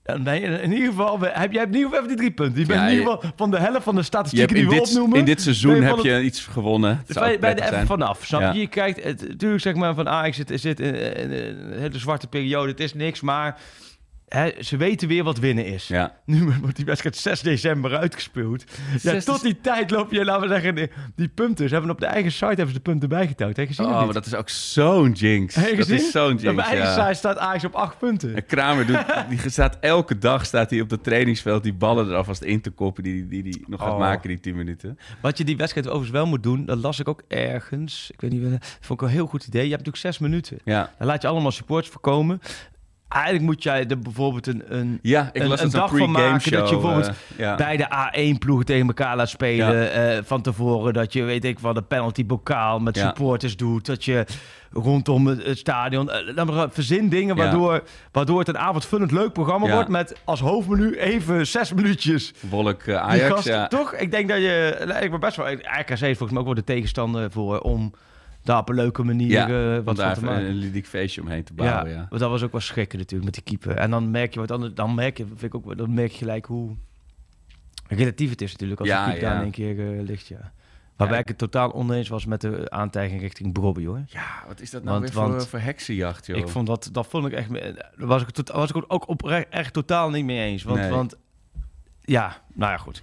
Dan ben je in ieder geval, heb jij in ieder geval even die drie punten. Je bent Ja, in ieder je- geval van de helft van de Je statistieken die we dit, opnoemen. in dit seizoen je heb je iets gewonnen. Dus je even zijn. vanaf, snap Ja. je? Je kijkt, het, natuurlijk zeg maar van Ajax zit, zit in, in- in een hele zwarte periode, het is niks, maar hè, ze weten weer wat winnen is. Ja. Nu wordt die wedstrijd 6 december uitgespeeld. Ja, 6 tot die tijd loop je, laten we zeggen, die, punten. Ze hebben op de eigen site hebben ze de punten bijgetouwd. Heb je gezien Oh, maar dat is ook zo'n jinx. Heb je Dat gezien? is zo'n Op jinx, mijn eigen ja. site staat Ajax op 8 punten. En Kramer doet, die staat elke dag staat hij op het trainingsveld die ballen er alvast in te koppen die die, die nog gaat Oh. maken die 10 minuten. Wat je die wedstrijd overigens wel moet doen, dat las ik ook ergens. Ik weet niet, dat vond ik een heel goed idee. Je hebt natuurlijk zes minuten. Ja, Dan laat je allemaal supports voorkomen. Eigenlijk moet jij er bijvoorbeeld een, een ja ik Een- een dag van maken show. dat je bijvoorbeeld eh, ja. bij de A1-ploegen tegen elkaar laat spelen. eh, van tevoren dat je, weet ik wat, een penalty bokaal met supporters doet. Dat je rondom het, stadion... eh, maar zeggen, verzin dingen waardoor, waardoor het een avondvullend leuk programma wordt. Met als hoofdmenu even zes minuutjes. Wolk eh, Die Ajax. Toch? Ik denk dat je... nou, Ik ben best wel... RKC is volgens mij ook wel de tegenstander voor om daar op een leuke manier Ja, eh, wat van te maken. een ludiek feestje omheen te bouwen, ja. want dat was ook wel schrikken natuurlijk met die keeper. En dan merk je wat dan, dan merk je, vind ik ook, dan merk je gelijk hoe relatief het is natuurlijk als Ja, de keeper daar in één keer eh, ligt. Ja. Waarbij Ja. ik het totaal oneens was met de aantijging richting Brobby hoor. Ja, wat is dat nou Want- weer voor, want- voor heksenjacht, joh? Ik vond dat, dat vond ik echt, daar was ik, tot, was ik ook oprecht echt totaal niet mee eens. Want, Nee. want ja, nou ja goed.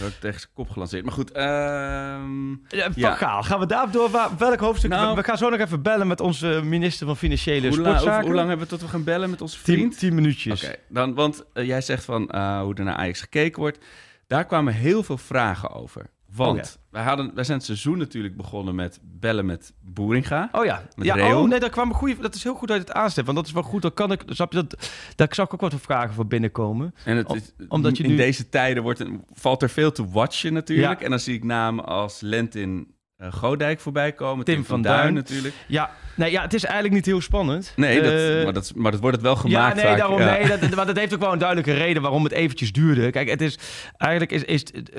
Dat tegen zijn kop gelanceerd. Maar goed, ehm, Ja. Gaal, gaan we daar door? Welk hoofdstuk? Nou- we, gaan zo nog even bellen met onze minister van Financiële hoe, Sportzaken. hoe, hoe lang hebben we tot we gaan bellen met onze Tien, vriend? tien minuutjes. Oké, dan, want eh, jij zegt van eh, hoe er naar Ajax gekeken wordt. Daar kwamen heel veel vragen over. Want wij, hadden, wij zijn het seizoen natuurlijk begonnen met bellen met Boeringa. Oh ja, Met ja oh, nee, daar kwam een goede. Dat is heel goed dat je het aanstept, want dat is wel goed. Dan kan ik, snap je dat? Daar zag ik ook wat vragen voor binnenkomen. En het, Om- is- omdat je in nu- deze tijden wordt, valt er veel te watchen natuurlijk. Ja. En dan zie ik namen als Lentin eh Godijk voorbij komen. Tim Tim, van van Duin, Duin. natuurlijk. Ja, nee, ja, het is eigenlijk niet heel spannend. Nee, dat, Eh, maar, dat, maar dat wordt het wel gemaakt ja, nee, vaak. daarom, Ja. nee, dat, maar dat heeft ook wel een duidelijke reden waarom het eventjes duurde. Kijk, het is eigenlijk is, is het,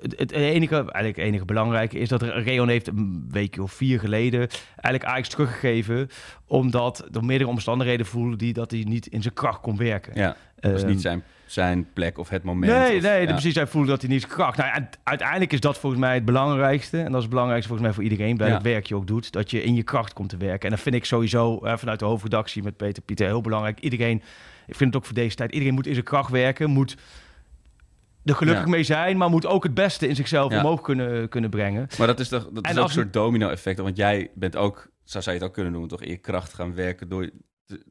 het, het enige, eigenlijk het enige belangrijke is dat Reon heeft een weekje of vier geleden eigenlijk Ajax teruggegeven, omdat door meerdere omstandigheden voelde die dat hij niet in zijn kracht kon werken. Ja, dat was Ehm, niet zijn, zijn plek of het moment. Nee, of- nee, ja. precies. Hij voelde dat hij niet kracht. Nou, ja, uiteindelijk is dat volgens mij het belangrijkste. En dat is het belangrijkste volgens mij voor iedereen bij Ja. het werk je ook doet. Dat je in je kracht komt te werken. En dat vind ik sowieso eh, vanuit de hoofdredactie met Peter Pieter heel belangrijk. Iedereen, ik vind het ook voor deze tijd, iedereen moet in zijn kracht werken. Moet er gelukkig Ja. mee zijn, maar moet ook het beste in zichzelf Ja. omhoog kunnen, kunnen brengen. Maar dat is toch dat En is ook een soort domino-effect. Want jij bent ook, zo zou je het ook kunnen noemen, toch in je kracht gaan werken door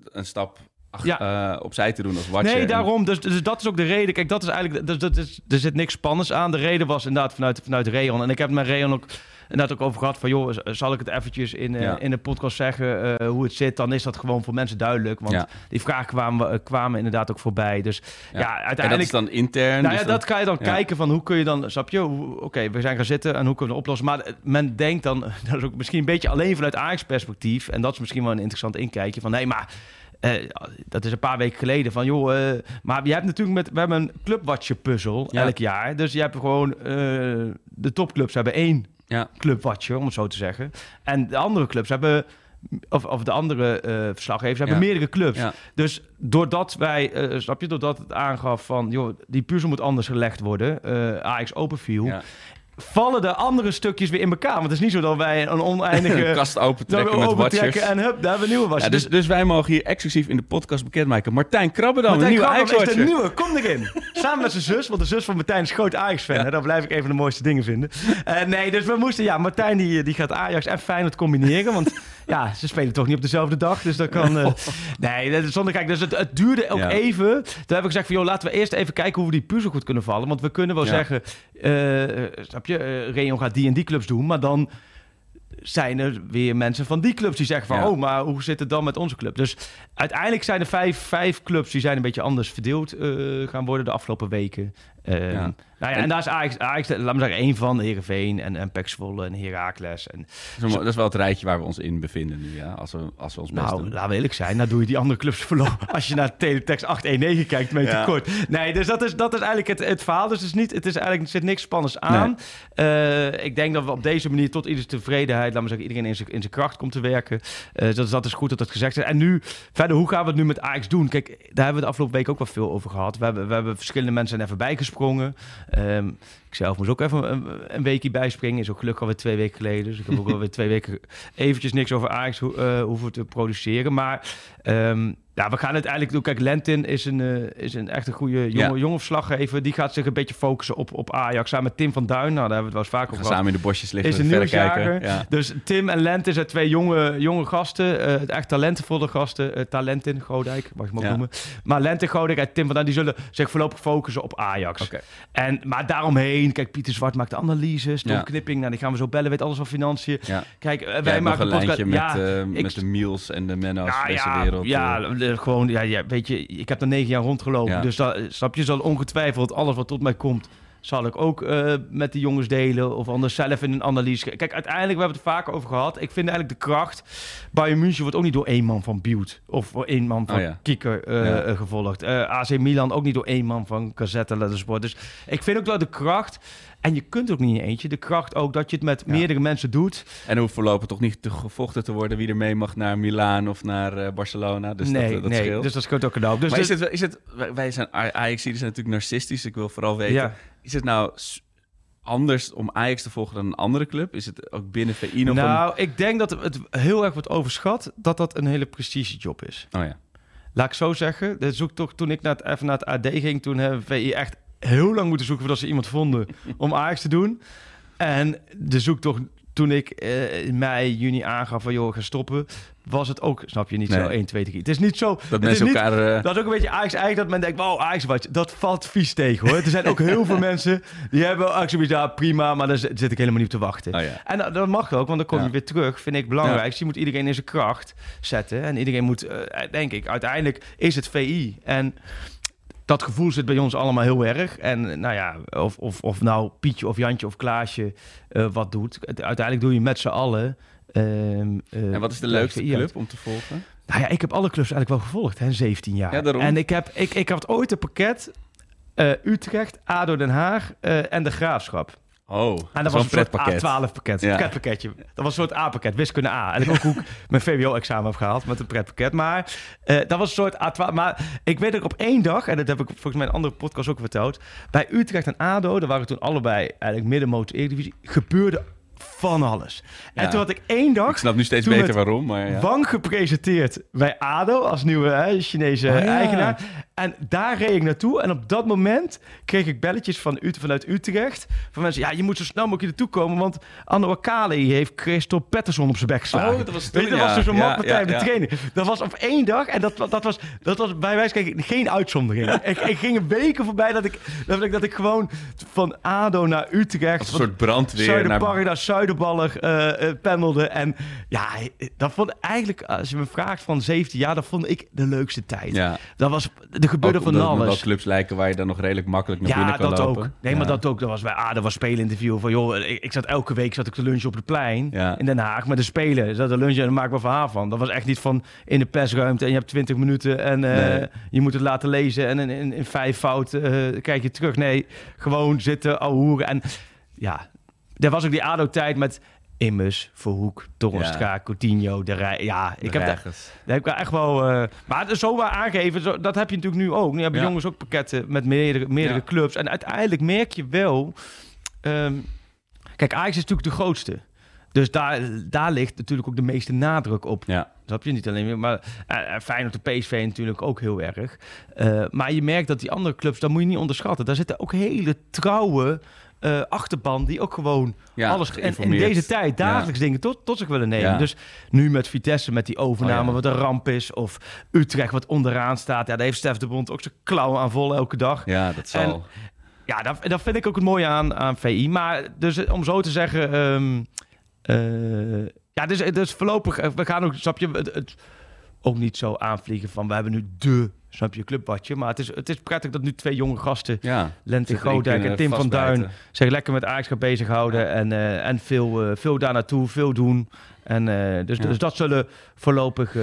een stap ach, Ja. eh, opzij te doen als watcher. Nee, daarom. Dus, dus dat is ook de reden. Kijk, dat is eigenlijk. Dus, dat is, er zit niks spannends aan. De reden was inderdaad vanuit, vanuit Reon. En ik heb het met Reon ook inderdaad ook over gehad. Van joh, zal ik het eventjes in, eh, Ja. in de podcast zeggen eh, hoe het zit? Dan is dat gewoon voor mensen duidelijk. Want Ja. die vragen kwamen, kwamen inderdaad ook voorbij. Dus ja, Ja. En dat uiteindelijk. is dan intern. nou dus ja, dan- dat ga je dan kijken van hoe kun je dan, snap je? Oké, we zijn gaan zitten en hoe kunnen we het oplossen? Maar men denkt dan, dat is ook misschien een beetje alleen vanuit Ajax perspectief. En dat is misschien wel een interessant inkijkje van nee, maar eh, dat is een paar weken geleden van joh, eh, maar je hebt natuurlijk met, we hebben een clubwatcher puzzel Ja. elk jaar. Dus je hebt gewoon, eh, de topclubs hebben één Ja. clubwatcher, om het zo te zeggen. En de andere clubs hebben, of, of de andere verslaggevers hebben Ja. meerdere clubs. Dus doordat wij, snap je, doordat het aangaf van, joh, die puzzel moet anders gelegd worden, Ajax open viel, Ja. Vallen de andere stukjes weer in elkaar. Want het is niet zo dat wij een oneindige... Een kast dat opentrekken we met watchers. en hup, daar hebben we nieuwe watchers. Ja, dus, dus wij mogen hier exclusief in de podcast bekendmaken. Martijn Krabbedam, een Martijn nieuwe Krabbe is de nieuwe, kom erin. Samen met zijn zus, want de zus van Martijn is groot Ajax-fan. Ja. Dat blijf ik even de mooiste dingen vinden. Eh, nee, dus we moesten, ja, Martijn die, die gaat Ajax en Feyenoord combineren. Want ja, ze spelen toch niet op dezelfde dag, dus dat kan... eh, nee, dat is zonder kijk, dus het, het duurde ook Ja. even. Toen heb ik gezegd van, joh, laten we eerst even kijken hoe we die puzzel goed kunnen vallen. Want we kunnen wel Ja. zeggen, eh, snap je, eh Reon gaat die en die clubs doen, maar dan zijn er weer mensen van die clubs die zeggen van... Ja. oh, maar hoe zit het dan met onze club? Dus uiteindelijk zijn er vijf, vijf clubs... die zijn een beetje anders verdeeld gaan worden de afgelopen weken. Ehm, Ja. Nou ja, en, En- daar is Ajax, Ajax, laat me zeggen, één van. Heerenveen en, en Pek Zwolle en Heracles. En, Dat is wel- het rijtje waar we ons in bevinden nu, ja. Als we, als we ons best nou, doen. laten we eerlijk zijn, dan doe je die andere clubs verloren. Als je naar teletext 819 kijkt, je Ja. tekort. Nee, dus dat is, dat is eigenlijk het, het verhaal. Dus het, is niet, het is eigenlijk, er zit niks spannends aan. Eh, ik denk dat we op deze manier tot ieders tevredenheid, laten we zeggen, iedereen in zijn, in zijn kracht komt te werken. Eh dus dat is goed dat dat gezegd is. En nu, verder, hoe gaan we het nu met Ajax doen? Kijk, daar hebben we de afgelopen week ook wel veel over gehad. We hebben, we hebben verschillende mensen even bijgesprongen. Ehm ik zelf moest ook even een, een weekje bijspringen. Is ook gelukkig alweer twee weken geleden. Dus ik heb ook alweer twee weken eventjes niks over Ajax ho- eh, hoeven te produceren. Maar ehm, ja, we gaan het eigenlijk doen. Kijk, Lentin is een, eh, is een echt een goede jonge, Ja. jonge verslaggever. Die gaat zich een beetje focussen op, op Ajax. Samen met Tim van Duin. Nou, daar hebben we het wel eens vaak over samen in de bosjes liggen, Is een verder kijken. Ja. Dus Tim en Lentin zijn twee jonge, jonge gasten. het echt talentenvolle gasten. eh Talentin, Godijk, mag je hem ook Ja. noemen. Maar Lentin, Godijk en Tim van Duin, die zullen zich voorlopig focussen op Ajax. En, maar daaromheen, kijk, Pieter Zwart maakt de analyses. Tom Ja. Knipping, nou, die gaan we zo bellen, weet alles van financiën. Ja. Kijk, eh, wij maken een podcast. lijntje met, ja, eh, ik- met de Miels en de Menno's van deze wereld. ja, eh. gewoon, ja, ja, weet je, ik heb er negen jaar rondgelopen. Dus dat, snap je, zal ongetwijfeld alles wat tot mij komt, zal ik ook eh, met de jongens delen. Of anders zelf in een analyse. Kijk, uiteindelijk, we hebben het vaker over gehad. Ik vind eigenlijk de kracht. Bayern München wordt ook niet door één man van Buurt. Of één man van Oh ja. Kieker eh, Ja. eh, gevolgd. AC Milan ook niet door één man van Cassette Leather Sport. Dus ik vind ook dat de kracht... En je kunt ook niet in eentje. De kracht ook dat je het met Ja. meerdere mensen doet. En hoeft voorlopig toch niet te gevochten te worden wie er mee mag naar Milaan of naar Barcelona. Dus nee, dat, dat nee. scheelt. Dus dat scheelt ook een hoop. Dus maar is dit- het, is het, wij- wij zijn Ajax, die zijn natuurlijk narcistisch. Ik wil vooral weten, Ja. Is het nou anders om Ajax te volgen dan een andere club? Is het ook binnen VI nog nou, ik denk dat het heel erg wordt overschat dat dat een hele prestigejob is. Oh ja. Laat ik zo zeggen. De zoektocht toen ik naar het, even naar het AD ging, toen hebben VI echt heel lang moeten zoeken voordat ze iemand vonden om Ajax te doen. En de zoektocht toen ik eh, in mei, juni aangaf van joh, ga stoppen, was het ook, snap je, niet Nee. zo 1, 2, 3. Het is niet zo... Dat mensen niet, elkaar... eh, dat is ook een beetje Ajax eigen dat men denkt, wow, Ajax wat, dat valt vies tegen hoor. Er zijn ook heel veel mensen die hebben Ajax zoiets, ja prima, maar daar zit ik helemaal niet op te wachten. oh ja. En dat, dat mag ook, want dan kom je weer terug. Vind ik belangrijk. Je moet iedereen in zijn kracht zetten. En iedereen moet, eh, denk ik, uiteindelijk is het VI. En dat gevoel zit bij ons allemaal heel erg. En nou ja, of, of, of nou Pietje of Jantje of Klaasje eh, wat doet. Uiteindelijk doe je met z'n allen. ehm, eh, En wat is de leukste club om te volgen? Nou ja, ik heb alle clubs eigenlijk wel gevolgd, hè, 17 jaar. Ja. En ik, heb, ik, ik had ooit een pakket eh, Utrecht, ADO Den Haag eh, en de Graafschap. Oh, En dat was een pretpakket. A12-pakket. Ja. Pretpakketje. Dat was een soort A-pakket. Wiskunde A. En ik ook hoe mijn VWO-examen heb gehaald met een pretpakket. Maar eh, dat was een soort A12. Maar ik weet ik op één dag, en dat heb ik volgens mij in een andere podcast ook verteld. Bij Utrecht en ADO, daar waren toen allebei eigenlijk middenmotor Eredivisie, gebeurde van alles. En Ja. toen had ik één dag Ik snap nu steeds beter waarom, maar ja. Wang gepresenteerd bij ADO als nieuwe hè, Chinese Oh, ja. eigenaar. En daar reed ik naartoe. En op dat moment kreeg ik belletjes van, Ut- vanuit Utrecht. Van mensen, ja, je moet zo snel mogelijk naartoe komen. Want Anno Akali heeft Christophe Patterson op zijn bek geslagen. Oh, dat was Weet toen, dat was dus een Ja, matpartij ja, trainen. Dat was op één dag. En dat, dat, was, dat was bij wijze van spreken geen uitzondering. ik, ik ging een weken voorbij dat ik, dat ik, dat ik gewoon van ADO naar Utrecht... Een soort brandweer Zuiderpark naar... naar Zuiderballig eh eh, pendelde. En ja, dat vond eigenlijk, als je me vraagt van 17 jaar, dat vond ik de leukste tijd. Ja, Dat was, er gebeurde ook van alles. clubs lijken waar je dan nog redelijk makkelijk naar Ja, binnen kan dat lopen. ook. Nee, maar dat ook. Dat was bij ah, dat was speelinterview van joh, ik, ik zat elke week zat ik te lunchen op het plein Ja. in Den Haag met de spelen. Zat te lunchen en daar maak ik wel verhaal van. Dat was echt niet van in de persruimte en je hebt 20 minuten en eh, Nee. je moet het laten lezen en in, in, in vijf fouten eh, kijk je terug. Nee, gewoon zitten, ouwehoeren. En ja, er was ook die ADO-tijd met Immers, Verhoek, Torrenstra, Coutinho, de Rij. Ja, ik heb daar, daar heb ik wel echt wel... eh, maar het is zo wel aangegeven, zo, dat heb je natuurlijk nu ook. Nu hebben Ja. jongens ook pakketten met meerdere, meerdere Ja. clubs. En uiteindelijk merk je wel... ehm, Kijk, Ajax is natuurlijk de grootste. Dus daar, daar ligt natuurlijk ook de meeste nadruk op. Ja. Snap je? Niet alleen meer, maar uh, Feyenoord de PSV natuurlijk ook heel erg. Uh, maar je merkt dat die andere clubs, dat moet je niet onderschatten. Daar zitten ook hele trouwe uh, achterban die ook gewoon ja, alles en in deze tijd dagelijks ja. dingen tot, tot zich willen nemen. Ja. Dus nu met Vitesse, met die overname, oh, wat een ramp is. Of Utrecht, wat onderaan staat. Ja, daar heeft Stef de Bond ook zijn klauwen aan vol elke dag. Ja, dat zal. En, ja, dat, dat vind ik ook het mooie aan, aan VI. Maar dus om zo te zeggen... Um, uh, ja, dus, dus voorlopig, we gaan ook, snap je, het, het, ook niet zo aanvliegen van we hebben nu de, snap je, clubwatje. Maar het is, het is prettig dat nu twee jonge gasten, ja, Lente Godijk en Tim van Duin, zich lekker met Ajax gaan bezighouden. Ja. En, uh, en veel, uh, veel daar naartoe, veel doen. En uh, dus, ja. dus dat zullen voorlopig...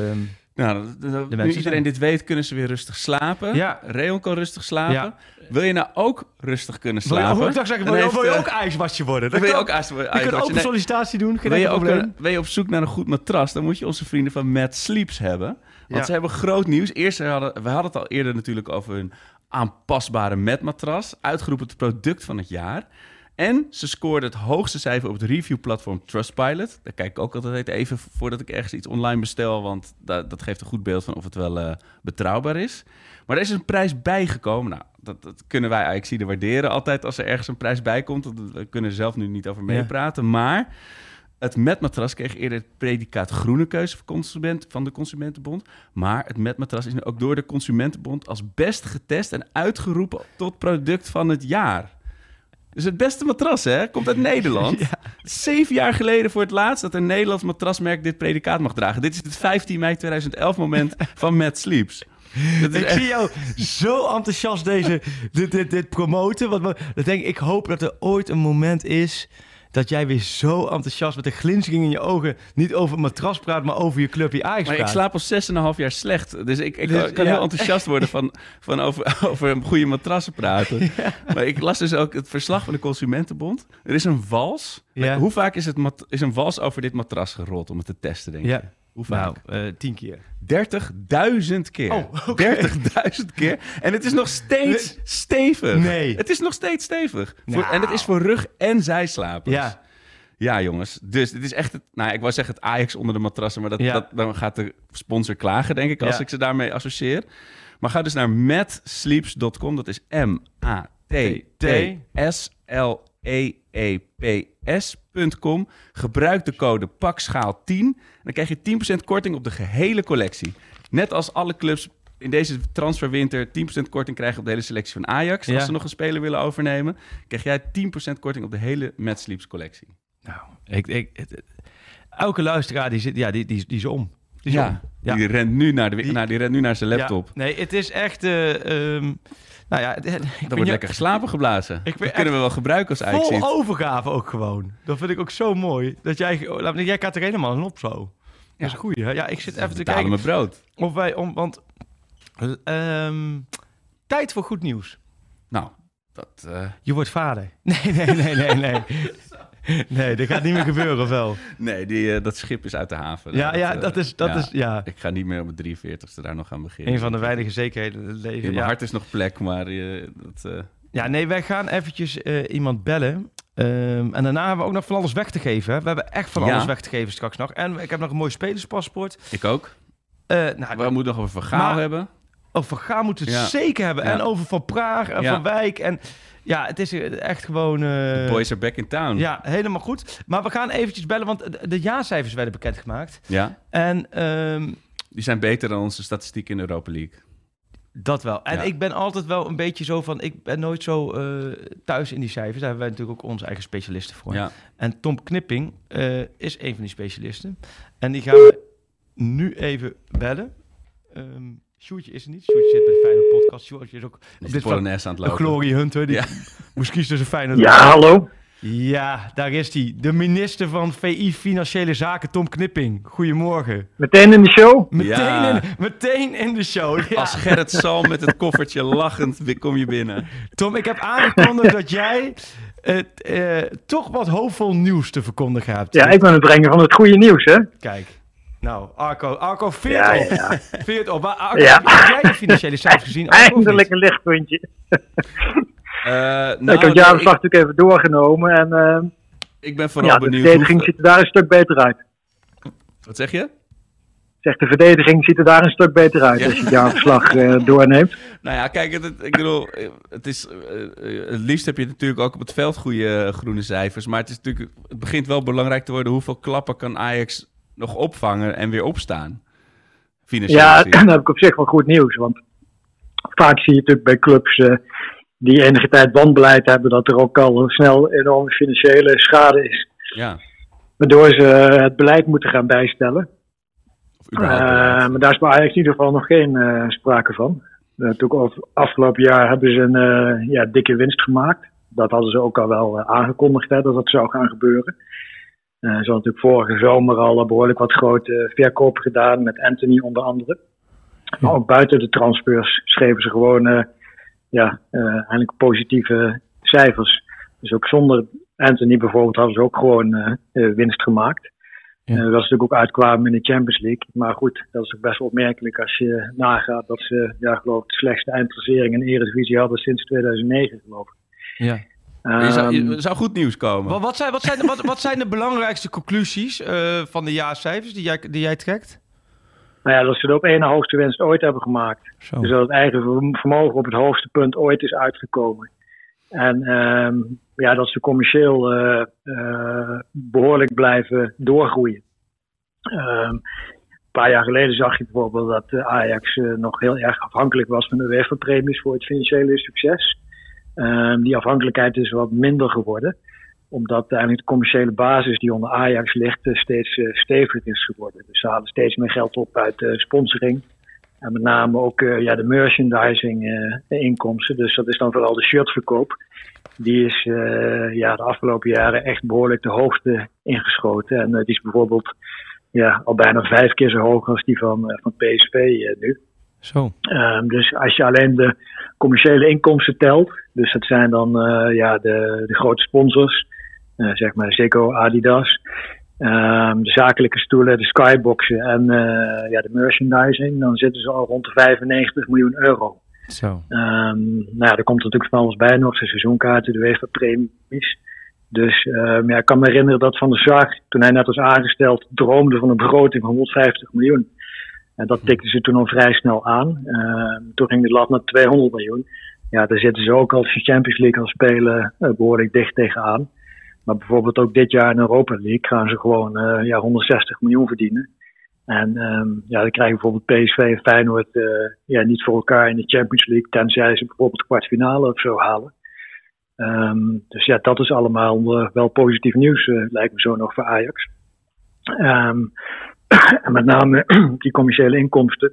Nou, de nu iedereen zijn. dit weet, kunnen ze weer rustig slapen. Ja. Reon kan rustig slapen. Wil je nou ook rustig kunnen slapen? Wil je, zeggen, wil je, wil je ook ijswasje worden? Dan wil je ook ijswasje Je kunt open sollicitatie doen, geen wil je, ook, wil je op zoek naar een goed matras, dan moet je onze vrienden van Mad Sleeps hebben. Want ze hebben groot nieuws. Eerst hadden we hadden het al eerder natuurlijk over hun aanpasbare matmatras. Uitgeroepen het product van het jaar. En ze scoorde het hoogste cijfer op het reviewplatform Trustpilot. Daar kijk ik ook altijd even voordat ik ergens iets online bestel, want dat, dat geeft een goed beeld van of het wel uh, betrouwbaar is. Maar er is een prijs bijgekomen. Nou, dat, dat kunnen wij eigenlijk zien waarderen altijd als er ergens een prijs bij komt. We kunnen er zelf nu niet over meepraten. Ja. Maar het metmatras kreeg eerder het predicaat groene keuze van, consument, van de Consumentenbond. Maar het metmatras is nu ook door de Consumentenbond als best getest en uitgeroepen tot product van het jaar. Dus het beste matras, hè? Komt uit Nederland. Ja. Zeven jaar geleden voor het laatst dat een Nederlands matrasmerk dit predicaat mag dragen. Dit is het 15 mei 2011 moment van Mad Sleeps. ik echt... zie jou zo enthousiast deze, dit, dit, dit promoten. Want denk ik, ik hoop dat er ooit een moment is dat jij weer zo enthousiast met een glinstering in je ogen niet over het matras praat, maar over je club, je Ajax Maar ik slaap al 6,5 jaar slecht. Dus ik, ik dus, kan ja. heel enthousiast worden van, van over, over een goede matrassen praten. Ja. Maar ik las dus ook het verslag van de Consumentenbond. Er is een wals. Ja. Hoe vaak is, het mat, is een wals over dit matras gerold om het te testen, denk je? Hoe vaak? Nou, uh, tien keer. 30.000 keer. Oh, okay. 30.000 keer. En het is nog steeds nee. stevig. Nee. Het is nog steeds stevig. Nou. Voor, en het is voor rug- en zijslapers. Ja. Ja, jongens. Dus dit is echt het... Nou, ik wou zeggen het Ajax onder de matrassen, maar dat, ja. dat, dan gaat de sponsor klagen, denk ik, als ja. ik ze daarmee associeer. Maar ga dus naar matsleeps.com. Dat is M-A-T-T-S-L-E-E-P-S.com. Gebruik de code PAKSCHAAL10 en dan krijg je 10% korting op de gehele collectie. Net als alle clubs in deze transferwinter 10% korting krijgen op de hele selectie van Ajax. Ja. Als ze nog een speler willen overnemen, krijg jij 10% korting op de hele Mad Sleeps collectie. Nou, ik, ik, het, elke luisteraar die zit, ja, die, die, die is om. Die, is ja, om. ja. die rent nu naar, de, die, naar, die rent nu naar zijn laptop. Nee, het is echt... Uh, um, nou ja, er wordt lekker geslapen geblazen. Ik dat kunnen we wel gebruiken als Ajax. Vol overgave ook gewoon. Dat vind ik ook zo mooi. Dat jij, jij gaat er helemaal een op zo. Dat is goed. Ja, ik zit even te kijken. mijn brood. Of wij, om, want Um, tijd voor goed nieuws. Nou, dat... Uh... Je wordt vader. Nee, nee, nee, nee, nee. Nee, dat gaat niet meer gebeuren, of wel? Nee, die, uh, dat schip is uit de haven. Ja, dat, ja, dat is... Dat ja, is ja. Ik ga niet meer op het 43ste daar nog aan beginnen. Een van de weinige zekerheden in het leven. In mijn hart is nog plek, maar... Uh, dat, Ja, nee, wij gaan eventjes iemand bellen. Um, en daarna hebben we ook nog van alles weg te geven. Hè? We hebben echt van alles weg te geven straks nog. En ik heb nog een mooi spelerspaspoort. Ik ook. nou, we moeten nog over Vergaal hebben. Over Gaan moeten we het ja. zeker hebben. Ja. En over Van Praag en. Van Wijk. En ja, het is echt gewoon... Uh... Boys are back in town. Ja, helemaal goed. Maar we gaan eventjes bellen, want de, de jaarcijfers werden bekendgemaakt. Ja. En... Um... Die zijn beter dan onze statistiek in de Europa League. Dat wel. En ik ben altijd wel een beetje zo van... Ik ben nooit zo uh, thuis in die cijfers. Daar hebben wij natuurlijk ook onze eigen specialisten voor. Ja. En Tom Knipping uh, is een van die specialisten. En die gaan we nu even bellen. Um, Sjoerdje is er niet. Sjoerdje zit bij de fijne podcast. Sjoerdje is ook op dit van aan het lopen. Glory Hunter. Die ja. moest kiezen tussen fijne... Ja, hallo. Ja, daar is hij. De minister van VI Financiële Zaken, Tom Knipping. Goedemorgen. Meteen in de show? Meteen, ja. in, meteen in de show. Ja. Als Gerrit Salm met het koffertje lachend kom je binnen. Tom, ik heb aangekondigd dat jij het, uh, toch wat hoopvol nieuws te verkondigen hebt. Ja, ik ben het brengen van het goede nieuws, hè? Kijk. Nou, Arco, Arco veert ja, op. Ja. Veert op. Maar Arco, ja. heb jij de financiële cijfers gezien? Arco, Eindelijk een lichtpuntje. Uh, nou, ik heb jarenslag natuurlijk even doorgenomen. En uh, Ik ben vooral Ja, de benieuwd. verdediging hoe- ziet er daar een stuk beter uit. Wat zeg je? Zegt de verdediging ziet er daar een stuk beter uit Ja. als je het jaarverslag eh, doorneemt. Nou ja, kijk, het, het- ik bedoel, het, is, eh, het liefst heb je natuurlijk ook op het veld goede groene cijfers. Maar het, is natuurlijk, het begint wel belangrijk te worden hoeveel klappen kan Ajax nog opvangen en weer opstaan. Financieel Ja, dan heb ik op zich wel goed nieuws. Want vaak zie je natuurlijk bij clubs eh, die enige tijd wanbeleid hebben, dat er ook al snel enorme financiële schade is. ja. Waardoor ze eh, het beleid moeten gaan bijstellen. Of Eh, maar daar is bij Ajax in ieder geval nog geen sprake van. Natuurlijk afgelopen jaar hebben ze een ja, dikke winst gemaakt. Dat hadden ze ook al wel aangekondigd hè, dat dat zou gaan gebeuren. Eh, ze hadden natuurlijk vorige zomer al behoorlijk wat grote verkopen gedaan met Anthony onder andere. Maar ook buiten de transfers schreven ze gewoon eh, ja, eh, eigenlijk positieve cijfers. Dus ook zonder Anthony bijvoorbeeld hadden ze ook gewoon eh, eh, winst gemaakt. Ja. Eh, dat ze natuurlijk ook uitkwamen in de Champions League. Maar goed, dat is ook best wel opmerkelijk als je nagaat dat ze, ja, geloof ik, de slechtste eindklassering in de Eredivisie hadden sinds 2009, geloof ik. Ja. Je zou, je- Ehm, er zou goed nieuws komen. Wat, wat, zijn, wat, zijn, wat, wat zijn de belangrijkste conclusies eh, van de jaarcijfers die jij, die jij trekt? nou ja, dat ze de op één hoogste winst ooit hebben gemaakt. Zo. Dus dat het eigen verm- vermogen op het hoogste punt ooit is uitgekomen. En ehm, ja, dat ze commercieel eh, eh, behoorlijk blijven doorgroeien. Ehm, een paar jaar geleden zag je bijvoorbeeld dat Ajax nog heel erg afhankelijk was van de UEFA-premies voor het financiële succes. Ehm, die afhankelijkheid is wat minder geworden omdat eigenlijk de commerciële basis die onder Ajax ligt eh, steeds eh, steviger is geworden. Dus ze halen steeds meer geld op uit eh, sponsoring. En met name ook ja, de merchandising inkomsten. Dus dat is dan vooral de shirtverkoop. Die is ja, de afgelopen jaren echt behoorlijk de hoogste ingeschoten. En die is bijvoorbeeld ja, al bijna vijf keer zo hoog als die van, van PSV nu. Zo. Ehm, dus als je alleen de commerciële inkomsten telt, dus dat zijn dan eh, ja, de, de grote sponsors, eh, zeg maar Ziggo, Adidas, ehm, de zakelijke stoelen, de skyboxen en eh, ja, de merchandising, dan zitten ze al rond de 95 miljoen euro. Zo. Ehm, nou ja, er komt natuurlijk van alles bij nog, de seizoenkaarten, de UEFA-premies. Dus ehm, ja, ik kan me herinneren dat Van der Sar, toen hij net was aangesteld, droomde van een begroting van 150 miljoen. En dat tikten ze toen al vrij snel aan. Ehm, toen ging de lat naar 200 miljoen. Ja, daar zitten ze ook als ze Champions League gaan spelen eh, behoorlijk dicht tegenaan. Maar bijvoorbeeld ook dit jaar in Europa League gaan ze gewoon eh, ja, 160 miljoen verdienen. En ehm, ja, dan krijgen bijvoorbeeld PSV en Feyenoord eh, ja, niet voor elkaar in de Champions League, tenzij ze bijvoorbeeld de kwartfinale of zo halen. Ehm, dus ja, dat is allemaal wel positief nieuws, lijkt me zo nog voor Ajax. Ehm, en met name die commerciële inkomsten,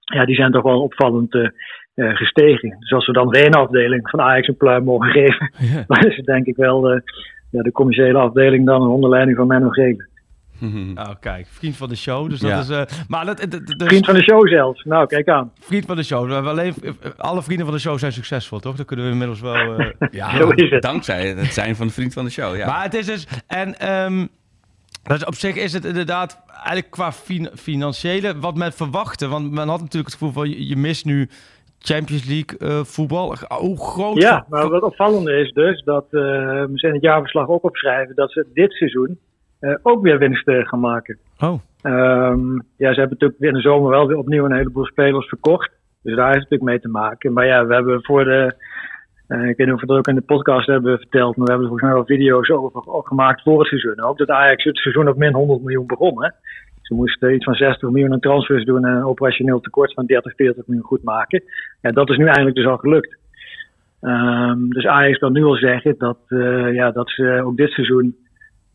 ja, die zijn toch wel opvallend eh, eh, gestegen. Dus als we dan de ene afdeling van Ajax een pluim mogen geven, Ja. dan is het denk ik wel eh, ja, de commerciële afdeling dan onder leiding van Menno Gele. Nou, kijk, vriend van de show. Dus dat Ja. is. eh, maar dat, dat- dat- dus- Vriend van de show zelfs. Nou, kijk aan. vriend van de show. Alleen, alle vrienden van de show zijn succesvol, toch? Dat kunnen we inmiddels wel. eh, Ja, Zo is het. dankzij het zijn van de vriend van de show. Ja. Maar het is dus. En ehm, dat is op zich is het inderdaad eigenlijk qua fin- financiële wat men verwachtte. Want men had natuurlijk het gevoel van je, je mist nu Champions League eh, voetbal. Hoe groot. Ja, maar wat opvallende is dus dat eh, we zijn het jaarverslag ook opschrijven dat ze dit seizoen eh, ook weer winst eh, gaan maken. Oh, Ehm, ja, ze hebben natuurlijk in de zomer wel weer opnieuw een heleboel spelers verkocht. Dus daar is het natuurlijk mee te maken. Maar ja, we hebben voor de. Eh, ik weet niet of we dat ook in de podcast hebben verteld, maar we hebben er volgens mij wel video's over gemaakt voor het seizoen. Ook dat Ajax het seizoen op min 100 miljoen begon. Ze moesten iets van 60 miljoen aan transfers doen en een operationeel tekort van 30, 40 miljoen goed maken. Ja, dat is nu eigenlijk dus al gelukt. Ehm, dus Ajax kan nu al zeggen dat, eh, ja, dat ze ook dit seizoen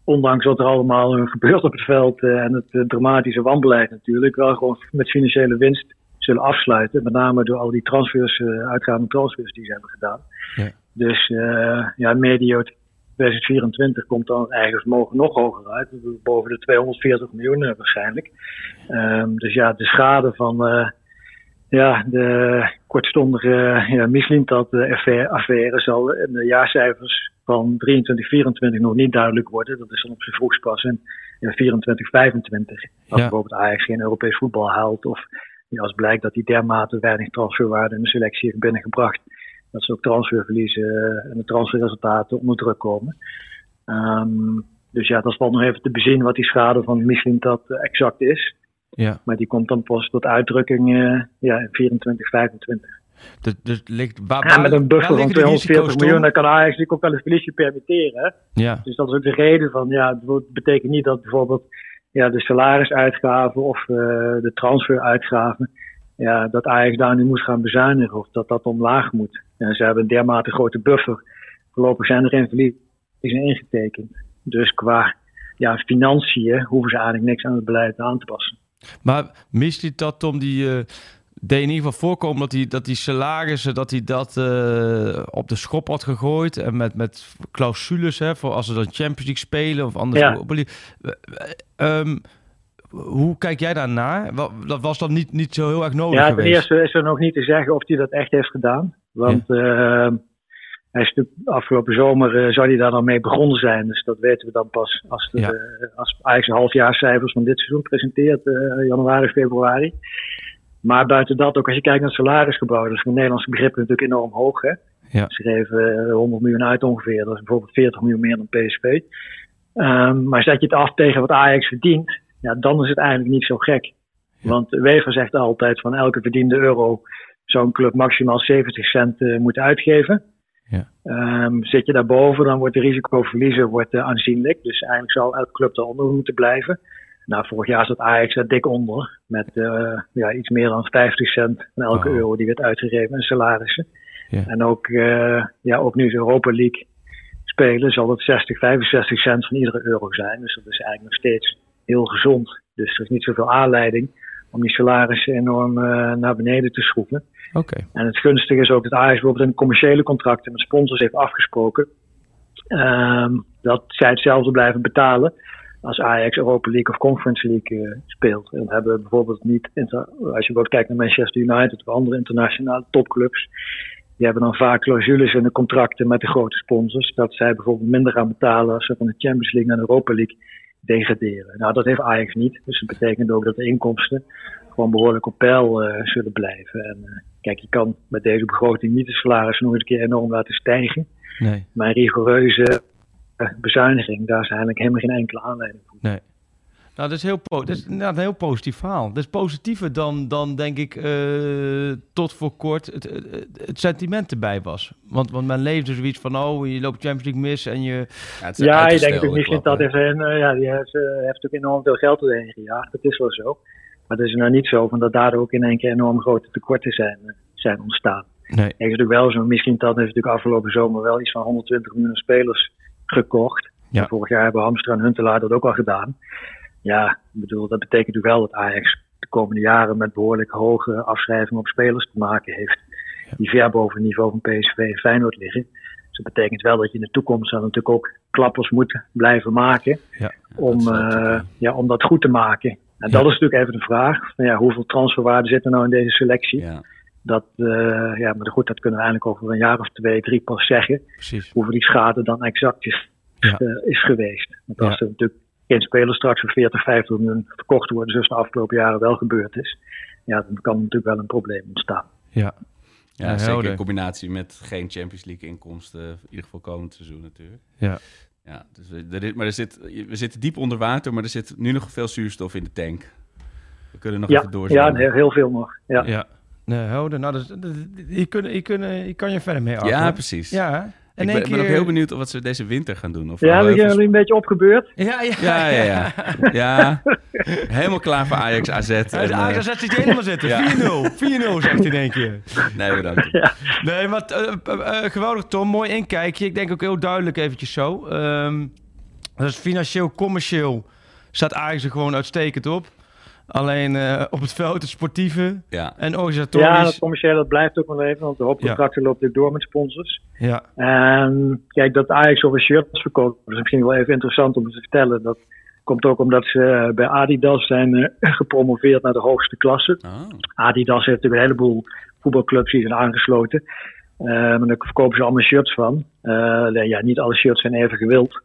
ondanks wat er allemaal gebeurt op het veld eh, en het dramatische wanbeleid natuurlijk, wel gewoon met financiële winst zullen afsluiten. Met name door al die transfers, eh, uitgaande transfers die ze hebben gedaan. Ja. Dus eh, ja, medio 2024 komt dan het eigen vermogen nog hoger uit. Boven de 240 miljoen eh, waarschijnlijk. Ehm, dus ja, de schade van ja, de kortstondige ja, Mislintat-affaire zal in de jaarcijfers van 23, 24 nog niet duidelijk worden. Dat is dan op zijn vroegst pas in ja, 24, 25. Als Ja. bijvoorbeeld Ajax geen Europees voetbal haalt. Of ja, als blijkt dat hij dermate weinig transferwaarde in de selectie heeft binnengebracht. Dat ze ook transferverliezen en de transferresultaten onder druk komen. Ehm, Dus ja, dat valt nog even te bezien wat die schade van misschien dat exact is. Ja. Maar die komt dan pas tot uitdrukking uh, ja, in 24, 25. Dus, dus ligt, waar, ja, met een buffer van 240 miljoen, dan dan kan Ajax natuurlijk ook wel een verliesje permitteren. Ja. Dus dat is ook de reden van, ja, het betekent niet dat bijvoorbeeld ja, de salarisuitgaven of uh, de transferuitgaven, ja, dat Ajax daar nu moet gaan bezuinigen of dat dat omlaag moet. Ja, ze hebben een dermate grote buffer. Voorlopig zijn er geen verliezen ingetekend. Dus qua ja, financiën hoeven ze eigenlijk niks aan het beleid aan te passen. Maar mist hij dat, Tom, die uh, deed in ieder geval voorkomen dat die, dat die salarissen, dat hij dat uh, op de schop had gegooid. En met, met clausules, hè, voor als ze dan Champions League spelen of anders. Ja. Um, hoe kijk jij daarnaar? Dat was dan niet, niet zo heel erg nodig Ja, geweest? ten eerste is er nog niet te zeggen of hij dat echt heeft gedaan. Want ja. uh, hij is afgelopen zomer uh, zou hij daar dan mee begonnen zijn. Dus dat weten we dan pas als, de, Ja. als Ajax halfjaarcijfers van dit seizoen presenteert, januari, februari. Maar buiten dat, ook als je kijkt naar het salarisgebouw, dat is voor Nederlandse begrippen natuurlijk enorm hoog. Hè? Ja. Ze geven 100 miljoen uit ongeveer. Dat is bijvoorbeeld 40 miljoen meer dan PSV. Um, maar zet je het af tegen wat Ajax verdient, ja, dan is het eigenlijk niet zo gek. Want Wever zegt altijd van elke verdiende euro zou een club maximaal 70 cent uh, moeten uitgeven. Ja. Um, zit je daarboven, dan wordt de risicoverliezen wordt, uh, aanzienlijk. Dus eigenlijk zou elke club daaronder moeten blijven. Nou, vorig jaar zat Ajax dik onder. Met uh, ja, iets meer dan 50 cent van elke Oh. euro die werd uitgegeven in salarissen. En ook, ja, ook nu de Europa League spelen, zal dat 60, 65 cent van iedere euro zijn. Dus dat is eigenlijk nog steeds heel gezond. Dus er is niet zoveel aanleiding om die salarissen enorm uh, naar beneden te schroeven. Oké. Okay. En het gunstige is ook dat Ajax bijvoorbeeld in commerciële contracten met sponsors heeft afgesproken um, dat zij hetzelfde blijven betalen als Ajax Europa League of Conference League uh, speelt. En dat hebben we bijvoorbeeld niet, als je bijvoorbeeld kijkt naar Manchester United of andere internationale topclubs, die hebben dan vaak clausules in de contracten met de grote sponsors, dat zij bijvoorbeeld minder gaan betalen als ze van de Champions League naar de Europa League degraderen. Nou, dat heeft Ajax niet. Dus dat betekent ook dat de inkomsten gewoon behoorlijk op peil uh, zullen blijven. En uh, kijk, je kan met deze begroting niet de salarissen nog eens een keer enorm laten stijgen. Nee. Maar een rigoureuze bezuiniging, daar is eigenlijk helemaal geen enkele aanleiding voor. Nee. Nou, dat is, heel dat is inderdaad een heel positief verhaal. Dat is positiever dan, dan denk ik, uh, tot voor kort het, sentiment erbij was. Want, want men leefde zoiets van, oh, je loopt Champions League mis en je... Ja, ja ik denk dat misschien dat heeft, uh, ja, die heeft, uh, heeft ook enorm veel geld erheen gejaagd. Dat is wel zo. Maar het is nou niet zo van dat daardoor ook in één keer enorm grote tekorten zijn, zijn ontstaan. Nee. Het is natuurlijk wel zo, misschien dat heeft natuurlijk afgelopen zomer wel iets van 120 miljoen spelers gekocht. Ja. Vorig jaar hebben Hamstra en Huntelaar dat ook al gedaan. Ja, ik bedoel, dat betekent natuurlijk wel dat Ajax de komende jaren met behoorlijk hoge afschrijvingen op spelers te maken heeft. Die ver boven het niveau van PSV en Feyenoord liggen. Dus dat betekent wel dat je in de toekomst dan natuurlijk ook klappers moet blijven maken. Ja, om, dat uh, ja, om dat goed te maken. En ja. dat is natuurlijk even de vraag. Van, ja, hoeveel transferwaarde zit er nou in deze selectie? Ja. Dat, uh, ja, maar goed, dat kunnen we eigenlijk over een jaar of twee, drie pas zeggen. Precies. Hoeveel die schade dan exact is, Ja. uh, is geweest. Want als Ja. er natuurlijk geen speler straks voor 40, 50 miljoen verkocht worden, zoals de afgelopen jaren wel gebeurd is, ja, dan kan natuurlijk wel een probleem ontstaan. Ja. Ja, Ja, zeker in combinatie met geen Champions League inkomsten. In ieder geval komend seizoen natuurlijk. Ja. Ja, dus we- er is, maar er zit, we zitten diep onder water, maar er zit nu nog veel zuurstof in de tank. We kunnen nog Ja, even doorzien. ja heel, heel veel nog. Ja. Ja. Nee, helder. Nou, dat, is- dat, hier, kun, hier, kun, hier kan je verder mee, Arthur. Ja, precies. Ja. En ik ben, ben ook keer- heel benieuwd of wat ze deze winter gaan doen. Of Ja, we zijn jullie een beetje opgebeurd. Ja, ja, ja, ja, ja. ja. Helemaal klaar voor Ajax AZ. Ja, En, de eh, Ajax zet zich helemaal zitten. Ja. 4-0. 4-0 zegt hij in één keer. nee, bedankt. Nee, maar eh, eh, eh, geweldig Tom. Mooi inkijkje. Ik denk ook heel duidelijk eventjes zo. Ehm dus financieel, commercieel staat Ajax er gewoon uitstekend op. Alleen eh, op het veld, het sportieve Ja. en organisatorisch. Ja, dat commerciële dat blijft ook wel even, want de hoop Ja. contracten loopt ook door met sponsors. ja. En kijk, dat Ajax zoveel shirts verkoopt, dat is misschien wel even interessant om te vertellen. Dat komt ook omdat ze eh, bij Adidas zijn eh, gepromoveerd naar de hoogste klasse. Oh. Adidas heeft natuurlijk een heleboel voetbalclubs die zijn aangesloten. Eh, maar daar verkopen ze allemaal shirts van. Eh, nee, ja, niet alle shirts zijn even gewild.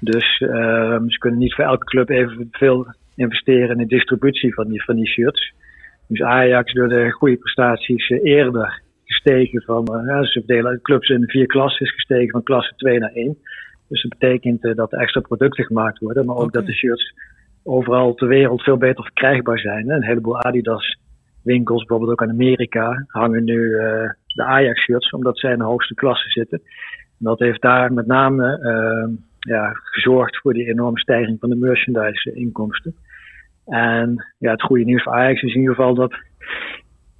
Dus eh, ze kunnen niet voor elke club even veel investeren in de distributie van die, van die shirts. Dus Ajax door de goede prestaties eh, eerder gestegen van, eh, ja, ze verdelen de clubs in vier klassen, is gestegen van klasse 2 naar 1. Dus dat betekent eh, dat er extra producten gemaakt worden, maar ook dat de shirts overal ter wereld veel beter verkrijgbaar zijn. Een heleboel Adidas winkels, bijvoorbeeld ook in Amerika, hangen nu eh, de Ajax shirts, omdat zij in de hoogste klasse zitten. En dat heeft daar met name eh, ja, gezorgd voor die enorme stijging van de merchandise inkomsten. En ja, het goede nieuws voor Ajax is in ieder geval dat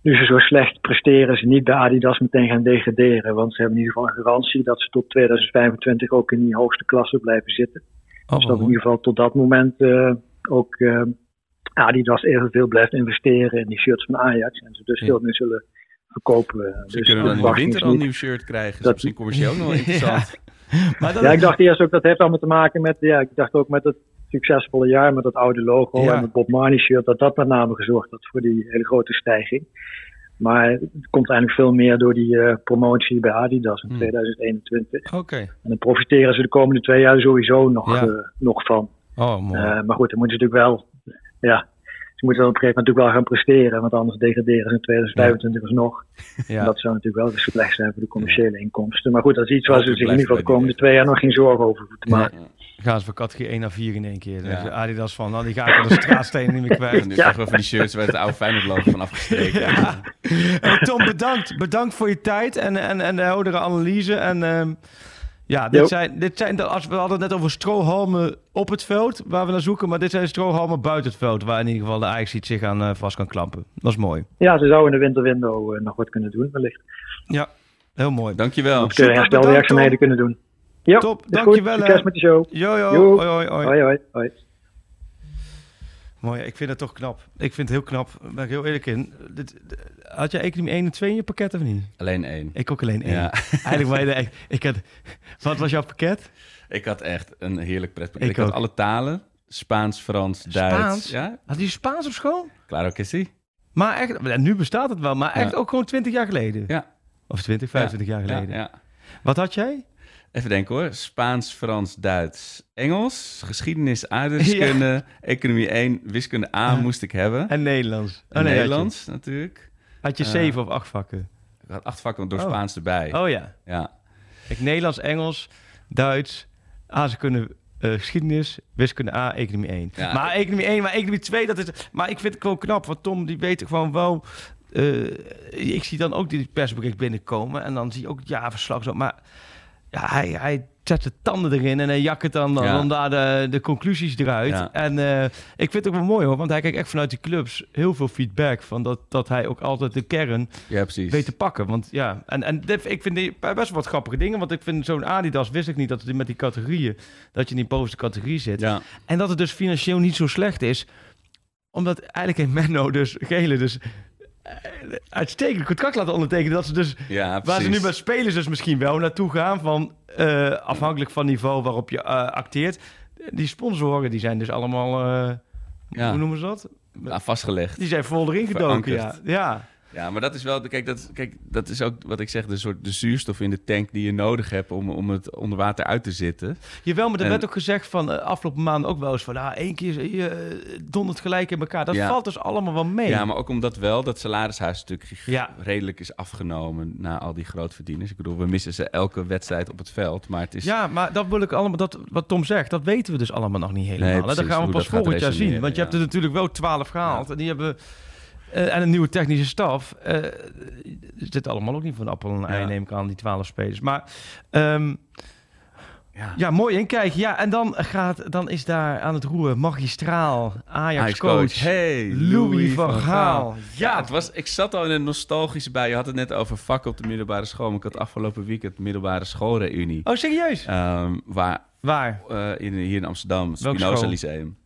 nu ze zo slecht presteren, ze niet bij Adidas meteen gaan degraderen. Want ze hebben in ieder geval een garantie dat ze tot 2025 ook in die hoogste klasse blijven zitten. Oh, dus dat in ieder geval tot dat moment eh, ook eh, Adidas evenveel blijft investeren in die shirts van Ajax. En ze dus Ja. veel meer zullen verkopen. Ze dus kunnen dan in de winter al een nieuw shirt krijgen. Dat is Dat- misschien commercieel ook nog wel interessant. Maar dat Ja, ik dacht eerst ook dat heeft allemaal te maken met, ja, ik dacht ook met het succesvolle jaar met dat oude logo Ja. en het Bob Marley shirt, dat dat met name gezorgd had voor die hele grote stijging. Maar het komt eigenlijk veel meer door die eh, promotie bij Adidas in Hmm. 2021. Oké. En dan profiteren ze de komende twee jaar sowieso nog, Ja. eh, nog van. Oh, mooi. Eh, maar goed, dan moeten ze natuurlijk wel, ja, ze moeten dan op een gegeven moment natuurlijk wel gaan presteren, want anders degraderen ze in 2025 alsnog. ja. En dat zou natuurlijk wel weer slecht zijn voor de commerciele inkomsten. Maar goed, dat is iets waar ze zich in ieder geval de komende twee jaar nog geen zorgen over hoeven te maken. Gaan ze van categorie 1 naar 4 in één keer. Ja. Adidas van, nou die ga ik aan de straatstenen niet meer En kwijt. nu Ja. krijgen we van die shirts waar het oude Feyenoord logo van afgestreken. Ja. Hey, Tom, bedankt. Bedankt voor je tijd en, en, en de heldere analyse. En ehm, ja, dit Jo. zijn, dit zijn als we hadden het net over strohalmen op het veld, waar we naar zoeken. Maar dit zijn strohalmen buiten het veld, waar in ieder geval de Ajax iets zich aan eh, vast kan klampen. Dat is mooi. Ja, ze zouden in de winterwindow eh, nog wat kunnen doen, wellicht. Ja, heel mooi. Dankjewel. Of kunnen herstelwerkzaamheden kunnen doen. Ja, Top, dankjewel. Succes met de show. Jo. hoi, hoi, hoi. Hoi, hoi. hoi. Mooi, ik vind het toch knap. Ik vind het heel knap, daar ben ik heel eerlijk in. Dit, had jij economie 1 en 2 in je pakket of niet? Alleen één. Ik ook alleen één. Ja. Eigenlijk maar echt. Ik had, wat was jouw pakket? Ik had echt een heerlijk pretpakket. Ik Ik, had ook. alle talen. Spaans, Frans, Duits. Spaans? Ja, Had je Spaans op school? claro que sí. Maar echt, nu bestaat het wel, maar echt Ja. ook gewoon 20 jaar geleden. Ja. Of 20, 25 jaar geleden. Ja. Wat had jij? Even denken hoor. Spaans, Frans, Duits, Engels, geschiedenis, aardrijkskunde, economie 1, wiskunde A moest ik hebben. En Nederlands. Oh, En nee, Nederlands natuurlijk. Had je, had je Eh, zeven of acht vakken? Ik had acht vakken door Oh. Spaans erbij. Oh ja. Ja. Ik Nederlands, Engels, Duits, aardrijkskunde, eh geschiedenis, wiskunde A, economie 1. Ja. maar economie 1, maar economie 2, dat is... Maar ik vind het gewoon knap, want Tom die weet gewoon wel... eh, ik zie dan ook die persbericht binnenkomen en dan zie je ook het jaarverslag zo. Maar ja, hij, hij zet de tanden erin en hij jakt het dan, dan, Ja. dan daar de, de conclusies eruit. Ja. En eh, ik vind het ook wel mooi hoor, want hij kijkt echt vanuit die clubs heel veel feedback van dat, dat hij ook altijd de kern ja, weet te pakken. Want ja, en, en dit- ik vind die best wel wat grappige dingen. Want ik vind zo'n Adidas, wist ik niet dat het met die categorieën, dat je in die bovenste categorie zit. Ja. En dat het dus financieel niet zo slecht is. Omdat eigenlijk in Menno dus, Gele dus, uitstekend contract laten ondertekenen. Dat ze dus, ja, waar ze nu bij spelers dus misschien wel naartoe gaan van, eh, afhankelijk van niveau waarop je eh, acteert. Die sponsoren, die zijn dus allemaal, eh, Ja. hoe noemen ze dat? Ja, vastgelegd. Die zijn vol erin gedoken. Verankerd. ja. Ja, maar dat is wel, kijk, dat, kijk, dat is ook wat ik zeg, de soort de zuurstof in de tank die je nodig hebt om, om het onder water uit te zitten. Jawel, maar er En- werd ook gezegd van uh, afgelopen maanden ook wel eens van... Ah, één keer je uh, dondert gelijk in elkaar. Dat Ja. valt dus allemaal wel mee. Ja, maar ook omdat wel dat salarishuis natuurlijk Ja. redelijk is afgenomen na al die grootverdieners. Ik bedoel, we missen ze elke wedstrijd op het veld, maar het is... Ja, maar dat wil ik allemaal, dat, wat Tom zegt, dat weten we dus allemaal nog niet helemaal. Nee, dat gaan we pas volgend jaar zien. Want je ja. hebt er natuurlijk wel twaalf gehaald. En die hebben... eh, en een nieuwe technische staf. het zit allemaal ook niet van appel en ei, Ja. neem ik aan, die twaalf spelers. Maar ehm, Ja. ja, mooi inkijken. Ja, en dan, gaat, dan is daar aan het roeren magistraal Ajax-coach. Hey, Louis van Gaal. Ja, het was, ik zat al in een nostalgische bij. Je had het net over vakken op de middelbare school. Maar ik had afgelopen weekend middelbare schoolreunie. Oh, serieus? Ehm, waar Waar? eh, in, hier in Amsterdam, Spinoza? Lyceum.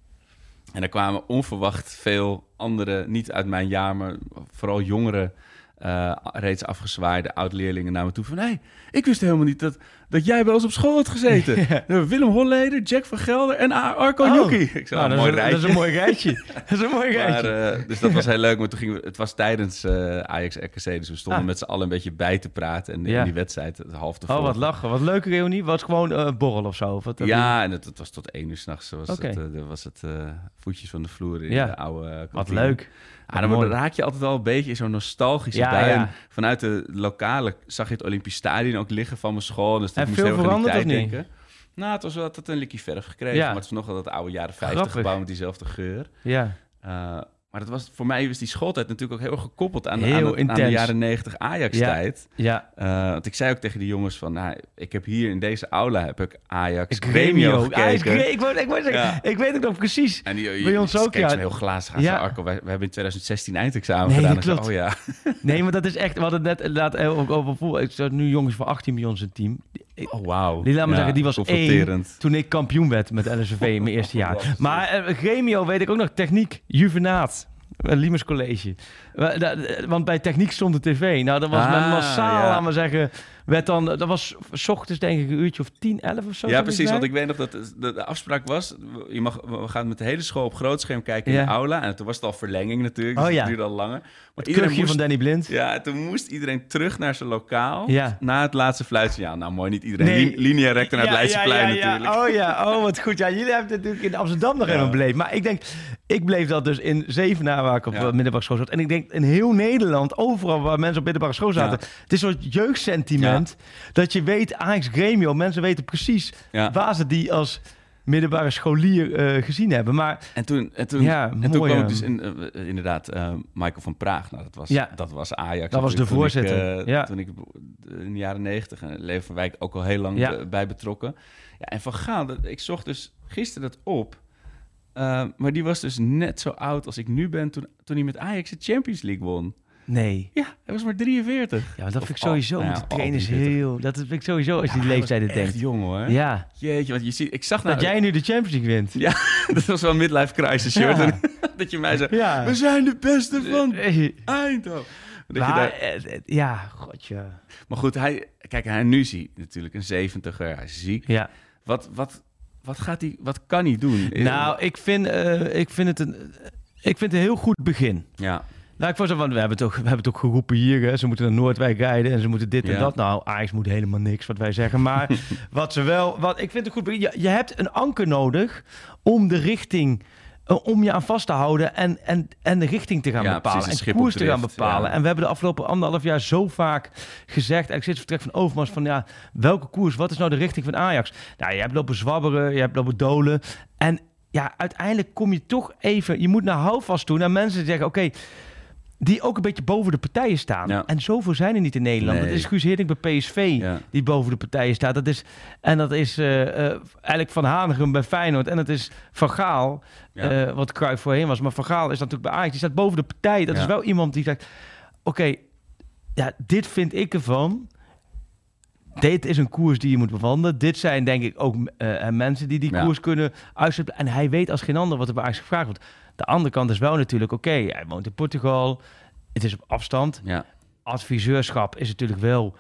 En daar kwamen onverwacht veel andere, niet uit mijn jaar, maar vooral jongere, eh, reeds afgezwaaide oud-leerlingen naar me toe. Van, hé, ik wist helemaal niet dat, dat jij bij ons op school had gezeten. Willem Holleder, Jack van Gelder en Arco Oh. Yuki. Ik zei, Nou, "Ah, dat, mooi is, een- dat is rijtje." een mooi rijtje. dat is een mooi Maar, rijtje. dus dat was heel leuk. Maar toen gingen we, het was tijdens eh, Ajax RKC. Dus we stonden Ah. met z'n allen een beetje bij te praten. En Ja. in die wedstrijd het half te oh, wat lachen. Wat leuke reunie. Was gewoon eh borrel of zo? Of wat, Ja, en het, het was tot één uur s'nachts. Was Oké. het, eh, er was het voetjes van de vloer in Ja. de oude Wat leuk. Ja, dan word- raak je altijd wel een beetje in zo'n nostalgische Ja. En Vanuit de lokale zag je het Olympisch Stadion ook liggen van mijn school. Dus En ik moest veel veranderd of niet? denken. Nou, het was wel altijd een likkie verf gekregen. Ja. Maar het is nog wel dat oude jaren 50 Grappig. gebouw met diezelfde geur. Ja. Eh, maar dat was, voor mij was die schooltijd natuurlijk ook heel erg gekoppeld aan, Heel aan, de- aan de intens. jaren 90 Ajax-tijd. Ja. Eh, want ik zei ook tegen die jongens van, nou, ik heb hier in deze aula heb ik Ajax Gremio. Gekeken. Ik, ik, Ja. weet het nog precies. En die, Bij ons ook, ja. zo heel glazig aan. Ja. Arco, we hebben in 2016 eindexamen Nee, gedaan. klopt. oh ja. Nee, maar dat is echt... We hadden het net eh, ook over voetbal. Ik zat nu jongens van 18 bij ons in team. Oh, wauw. Die, laat me Ja, zeggen, die was één toen ik kampioen werd met LSV in mijn eerste jaar. Maar eh, Gremio weet ik ook nog, techniek, juvenaat. Eh, Liemers College. Da- eh, Want bij techniek stond de tv. Nou, dat was met Ah, massaal, ja. laten we zeggen... Werd dan, dat was s ochtends denk ik een uurtje of 10, 11 of zo. Ja, precies. bij. Want ik weet nog dat de, de afspraak was... Je mag, we gaan met de hele school op groot scherm kijken in Ja. de aula. En toen was het al verlenging natuurlijk. Dus Oh, ja. het duurde al langer. Maar Het moest, van Danny Blind. Ja, en toen moest iedereen terug naar zijn lokaal. Ja. Na het laatste fluitsignaal. Nou, mooi niet iedereen. Nee. Li- Linea recta naar het Ja, Leidseplein ja, ja, natuurlijk. Ja. Oh ja, oh wat goed. Ja, jullie hebben het natuurlijk in Amsterdam nog Ja. helemaal beleefd. Maar ik denk, ik bleef dat dus in Zevenaar waar ik op Ja. middelbare school zat. En ik denk in heel Nederland, overal waar mensen op middelbare school zaten. Ja. Het is een soort jeugdsentiment. Dat je weet, Ajax Gremio, mensen weten precies waar ze die als middelbare scholier eh, gezien hebben. Maar En toen, en toen, Ja, en toen kwam ik dus in, eh, inderdaad eh, Michael van Praag. Nou, dat was, Ja. dat was Ajax. Dat was de ik, voorzitter, ja. Toen ik in de jaren negentig, en van Wijk ook al heel lang Ja. bij betrokken. Ja, en Van Gaal, dat, ik zocht dus gisteren dat op. Eh, maar die was dus net zo oud als ik nu ben toen, toen hij met Ajax de Champions League won. nee. Ja, hij was maar 43. Ja, maar dat Of vind ik al- sowieso. nou met de al trainers 43. heel... Dat vind ik sowieso als je die Ja, hij leeftijden was echt denkt. jong hoor. Ja. Jeetje, want je ziet, ik zag nou... Dat jij nu de Champions League wint. Ja, dat was wel een midlife crisis shirt. Ja. dat je mij zei, Ja. we zijn de beste van Eindhoven. Dat je daar- eh, eh, ja, godje. Maar goed, hij, kijk, hij, nu hij natuurlijk een zeventiger. Hij is ziek. Ja. Wat, wat, wat, gaat hij, wat kan hij doen? Nou, ik vind, eh, ik vind het een, ik vind het een heel goed begin. ja, Nou, ik was want we hebben toch, we hebben het ook geroepen hier. Hè. Ze moeten naar Noordwijk rijden en ze moeten dit en Ja. dat. Nou, Ajax moet helemaal niks wat wij zeggen. Maar wat ze wel, wat ik vind het een goed begin. Je, je hebt een anker nodig om de richting, eh, om je aan vast te houden en, en, en de richting te gaan Ja, bepalen. precies, en koers te gaan bepalen. ja. En we hebben de afgelopen anderhalf jaar zo vaak gezegd, en ik zit vertrek van Overmars, van ja, welke koers, wat is nou de richting van Ajax? Nou, je hebt lopen zwabberen, je hebt lopen dolen. En ja, uiteindelijk kom je toch even, je moet naar houvast toe, naar mensen die zeggen, oké, die ook een beetje boven de partijen staan. Ja. En zoveel zijn er niet in Nederland. Nee. Dat is Guus Hiddink bij PSV, Ja. die boven de partijen staat. Dat is, en dat is eh, eigenlijk Van Hanegem bij Feyenoord. En dat is Van Gaal, Ja. eh, wat Cruijff voorheen was. Maar Van Gaal is natuurlijk bij Ajax. Die staat boven de partij. Dat is wel iemand die zegt... Oké, ja, dit vind ik ervan. Dit is een koers die je moet bewandelen. Dit zijn denk ik ook mensen die die koers kunnen uitzetten. En hij weet als geen ander wat er bij Ajax gevraagd wordt. De andere kant is wel natuurlijk... Oké, hij woont in Portugal. Het is op afstand ja. adviseurschap is natuurlijk wel.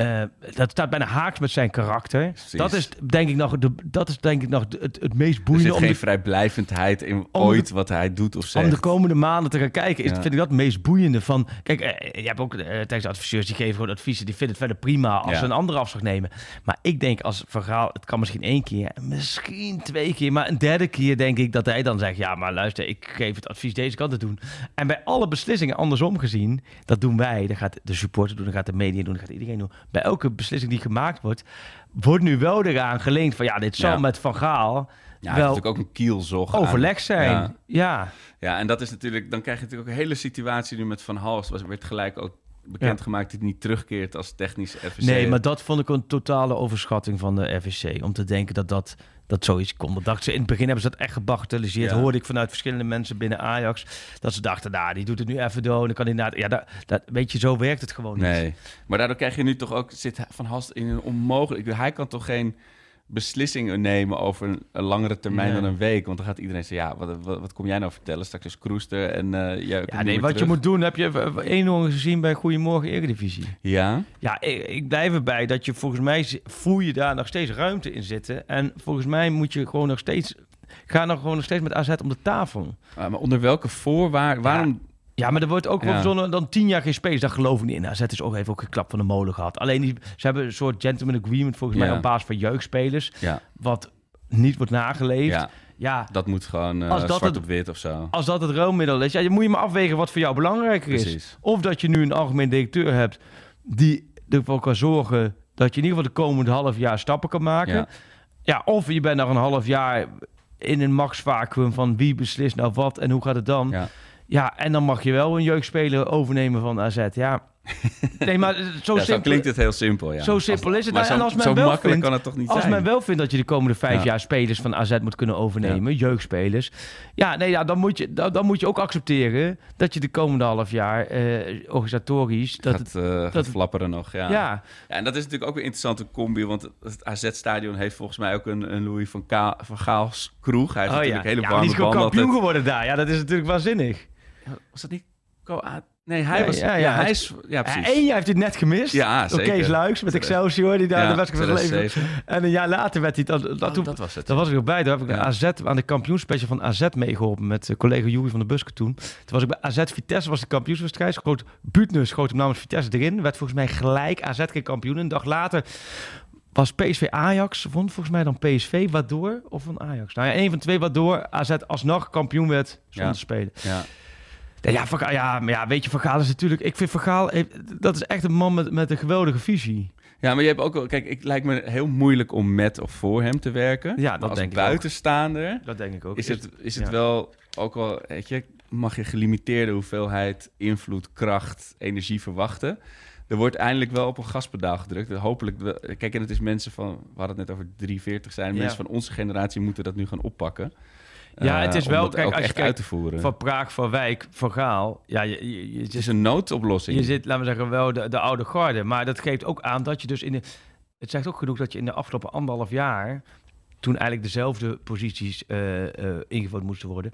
Eh, dat staat bijna haaks met zijn karakter. Precies. Dat is denk ik nog, de, dat is denk ik nog de- het, het meest Er boeiende zit om geen de, vrijblijvendheid in ooit de- wat hij doet of zegt. om de komende maanden te gaan kijken. Is, Ja. Vind ik dat het meest boeiende van. Kijk, eh, je hebt ook eh adviseurs die geven gewoon adviezen. Die vinden het verder prima als Ja. ze een andere afslag nemen. Maar ik denk als verhaal, het kan misschien één keer, misschien twee keer, maar een derde keer denk ik dat hij dan zegt: ja, maar luister, ik geef het advies deze kant te doen. En bij alle beslissingen andersom gezien, dat doen wij. Dat gaat de supporter doen, dat gaat de media doen, dat gaat iedereen doen. Bij elke beslissing die gemaakt wordt, wordt nu wel eraan geleend van ja, dit zal Ja. met Van Gaal ja, wel natuurlijk ook een kielzog. overleg zijn. Ja. ja. Ja, en dat is natuurlijk, dan krijg je natuurlijk ook een hele situatie nu met Van Hals. Was, werd gelijk ook bekendgemaakt dat hij niet terugkeert als technisch FVC. Nee, maar dat vond ik een totale overschatting van de RVC. Om te denken dat dat, dat zoiets kon. Dat ze, in het begin hebben ze dat echt gebagatelliseerd. Ja. Hoorde ik vanuit verschillende mensen binnen Ajax. Dat ze dachten, nou, die doet het nu even door. Dan kan ja, dat, dat, weet je, zo werkt het gewoon niet. Nee, maar daardoor krijg je nu toch ook, zit Van Hals in een onmogelijk... Hij kan toch geen beslissingen nemen over een, een langere termijn Nee. dan een week? Want dan gaat iedereen zeggen, ja, wat, wat, wat kom jij nou vertellen? Straks is Kroester en komt Ja, nee, wat je moet doen, heb je één jongen gezien bij Goedemorgen Eredivisie. Ja, Ja, ik, ik blijf erbij dat je volgens mij voel je daar nog steeds ruimte in zitten. En volgens mij moet je gewoon nog steeds, ga nog gewoon nog steeds met AZ om de tafel. Ah, maar onder welke voorwaarden? Waarom? Ja, maar er wordt ook Ja. verzonnen dan tien jaar geen space. Daar geloof ik niet in. AZ is ook, heeft ook geklap van de molen gehad. Alleen die, ze hebben een soort gentleman agreement volgens Ja. mij op basis van jeugdspelers. Ja, Wat niet wordt nageleefd. ja, Ja, dat moet gewoon eh, Als dat zwart het- op wit of zo. als dat het ruilmiddel is, ja, je moet je maar afwegen wat voor jou belangrijker is. Of dat je nu een algemeen directeur hebt die ervoor kan zorgen dat je in ieder geval de komende half jaar stappen kan maken. Ja. Ja, of je bent nog een half jaar in een max-vacuüm van wie beslist nou wat en hoe gaat het dan. Ja. Ja, en dan mag je wel een jeugdspeler overnemen van AZ. Ja, nee, maar zo Ja, simpel klinkt het heel simpel, ja. Zo simpel is het. Maar zo, en als men wel makkelijk vindt- kan het toch niet Als zijn? men wel vindt dat je de komende vijf Ja. jaar spelers van AZ moet kunnen overnemen, jeugdspelers. Ja, nee, ja, dan, moet je, dan, dan moet je ook accepteren dat je de komende half jaar eh, organisatorisch... Dat gaat, het, eh, gaat dat- flapperen nog, ja. ja. Ja, en dat is natuurlijk ook een interessante combi, want het- AZ-stadion heeft volgens mij ook een, een Louis van, Ka van Gaals kroeg. Hij heeft Oh, ja. natuurlijk hele ja, warme die is gewoon kampioen geworden daar. Ja, dat is natuurlijk waanzinnig. Was dat niet... Nee, hij was... ja, Ja, hij is... Ja, precies. Eén jaar heeft hij het net gemist. Ja, Door zeker. Kees Luiks met Excelsior, die daar Ja, de wedstrijd van leven... 2007. En een jaar later werd hij... Dat, dat, Oh, toen- dat was het. Daar was ik ook bij. Daar heb ik de AZ, aan de kampioenspecial van AZ meegeholpen met eh, collega Joeri van der Buske toen. Toen was ik bij AZ Vitesse, was de kampioenswedstrijd. Schoot Buutner schoot hem namens Vitesse erin. Werd volgens mij gelijk AZ geen kampioen. Een dag later was PSV Ajax, vond volgens mij dan PSV, waardoor, of van Ajax. Nou ja, een van twee, waardoor AZ alsnog kampioen werd zonder spelen. Ja. Ja, ja, maar ja, weet je, Van Gaal is natuurlijk... Ik vind Van Gaal, heeft- dat is echt een man met, met een geweldige visie. Ja, maar je hebt ook wel... Kijk, het lijkt me heel moeilijk om met of voor hem te werken. Ja, dat als denk ik ook. buitenstaander Dat denk ik ook. is het, is het ja. wel ook wel... Weet je, mag je gelimiteerde hoeveelheid invloed, kracht, energie verwachten. Er wordt eindelijk wel op een gaspedaal gedrukt. Hopelijk... wel- Kijk, en het is mensen van... We hadden het net over 340 zijn. Ja. Mensen van onze generatie moeten dat nu gaan oppakken. Ja, Eh, het is om wel- kijk, als je kijkt uit te voeren. Van Praag, Van Wijk, Van Gaal. Ja, je, je, je, Het is een noodoplossing. je zit, laten we zeggen, wel de, de oude garde. Maar dat geeft ook aan dat je dus in de... Het zegt ook genoeg dat je in de afgelopen anderhalf jaar... toen eigenlijk dezelfde posities eh, eh, ingevuld moesten worden...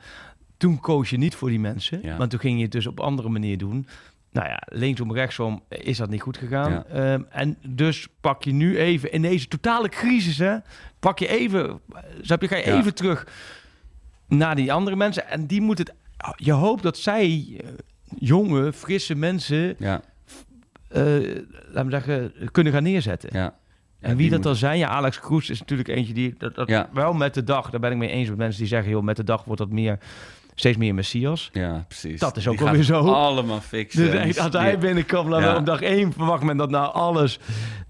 toen koos je niet voor die mensen. Ja. Want toen ging je het dus op andere manier doen. Nou ja, linksom, rechtsom is dat niet goed gegaan. Ja. Ehm, en dus pak je nu even in deze totale crisis, hè, pak je even, snap je, ga je Ja. even terug naar die andere mensen. En die moeten het, je hoopt dat zij, eh, jonge, frisse mensen, Ja, eh laten we zeggen, kunnen gaan neerzetten. ja. Ja, En wie dat moet- dan zijn, ja, Alex Kroes is natuurlijk eentje die dat, dat Ja. wel met de dag, daar ben ik mee eens met mensen die zeggen, joh, met de dag wordt dat meer, steeds meer Messias. Ja, precies. Dat is ook wel gaat weer zo. allemaal fixen. Dus als hij Ja. wel op dag één verwacht men dat nou alles.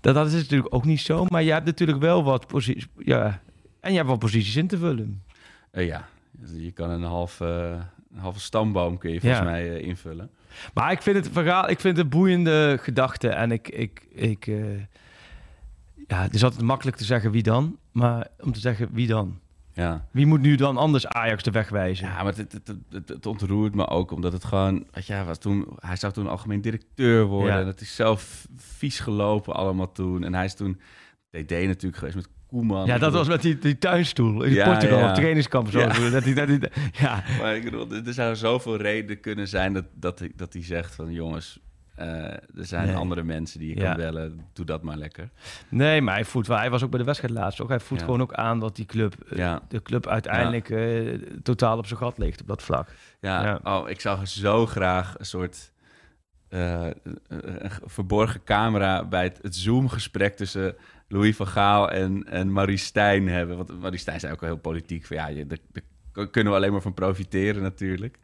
Dat, dat is natuurlijk ook niet zo. Maar je hebt natuurlijk wel wat posities. Ja. En je hebt wel posities in te vullen. Eh, ja, je kan een half, eh, een halve stamboom kun je volgens Ja. mij eh, invullen. Maar ik vind het verhaal, ik vind het een boeiende gedachte. En ik, ik, ik eh, ja, het is altijd makkelijk te zeggen wie dan. Maar om te zeggen wie dan. Ja. Wie moet nu dan anders Ajax de weg wijzen? Ja, maar het, het, het, het, ontroert me ook, omdat het gewoon... Hij, was toen, hij zou toen algemeen directeur worden. Ja. En het is zelf vies gelopen allemaal toen. En hij is toen DD natuurlijk geweest met Koeman. Ja, dat was met die, die tuinstoel in Ja, Portugal, ja. op trainingskamp. Zo. Ja. Dat die, dat die, ja. Maar ik bedoel, er zou zoveel reden kunnen zijn dat, dat, hij- dat hij zegt van... jongens, eh, er zijn Nee. andere mensen die je Ja. kan bellen. Doe dat maar lekker. Nee, maar hij voelt wel. Hij was ook bij de wedstrijd laatst. Ook. Hij voelt Ja. gewoon ook aan dat die club, eh, Ja. de club uiteindelijk eh, totaal op zijn gat ligt op dat vlak. Ja. Oh, ik zou zo graag een soort verborgen camera bij het, het Zoom-gesprek tussen Louis van Gaal en, en Marie Stijn hebben. Want Marie Stijn zei ook al heel politiek van ja, je, kunnen we alleen maar van profiteren natuurlijk.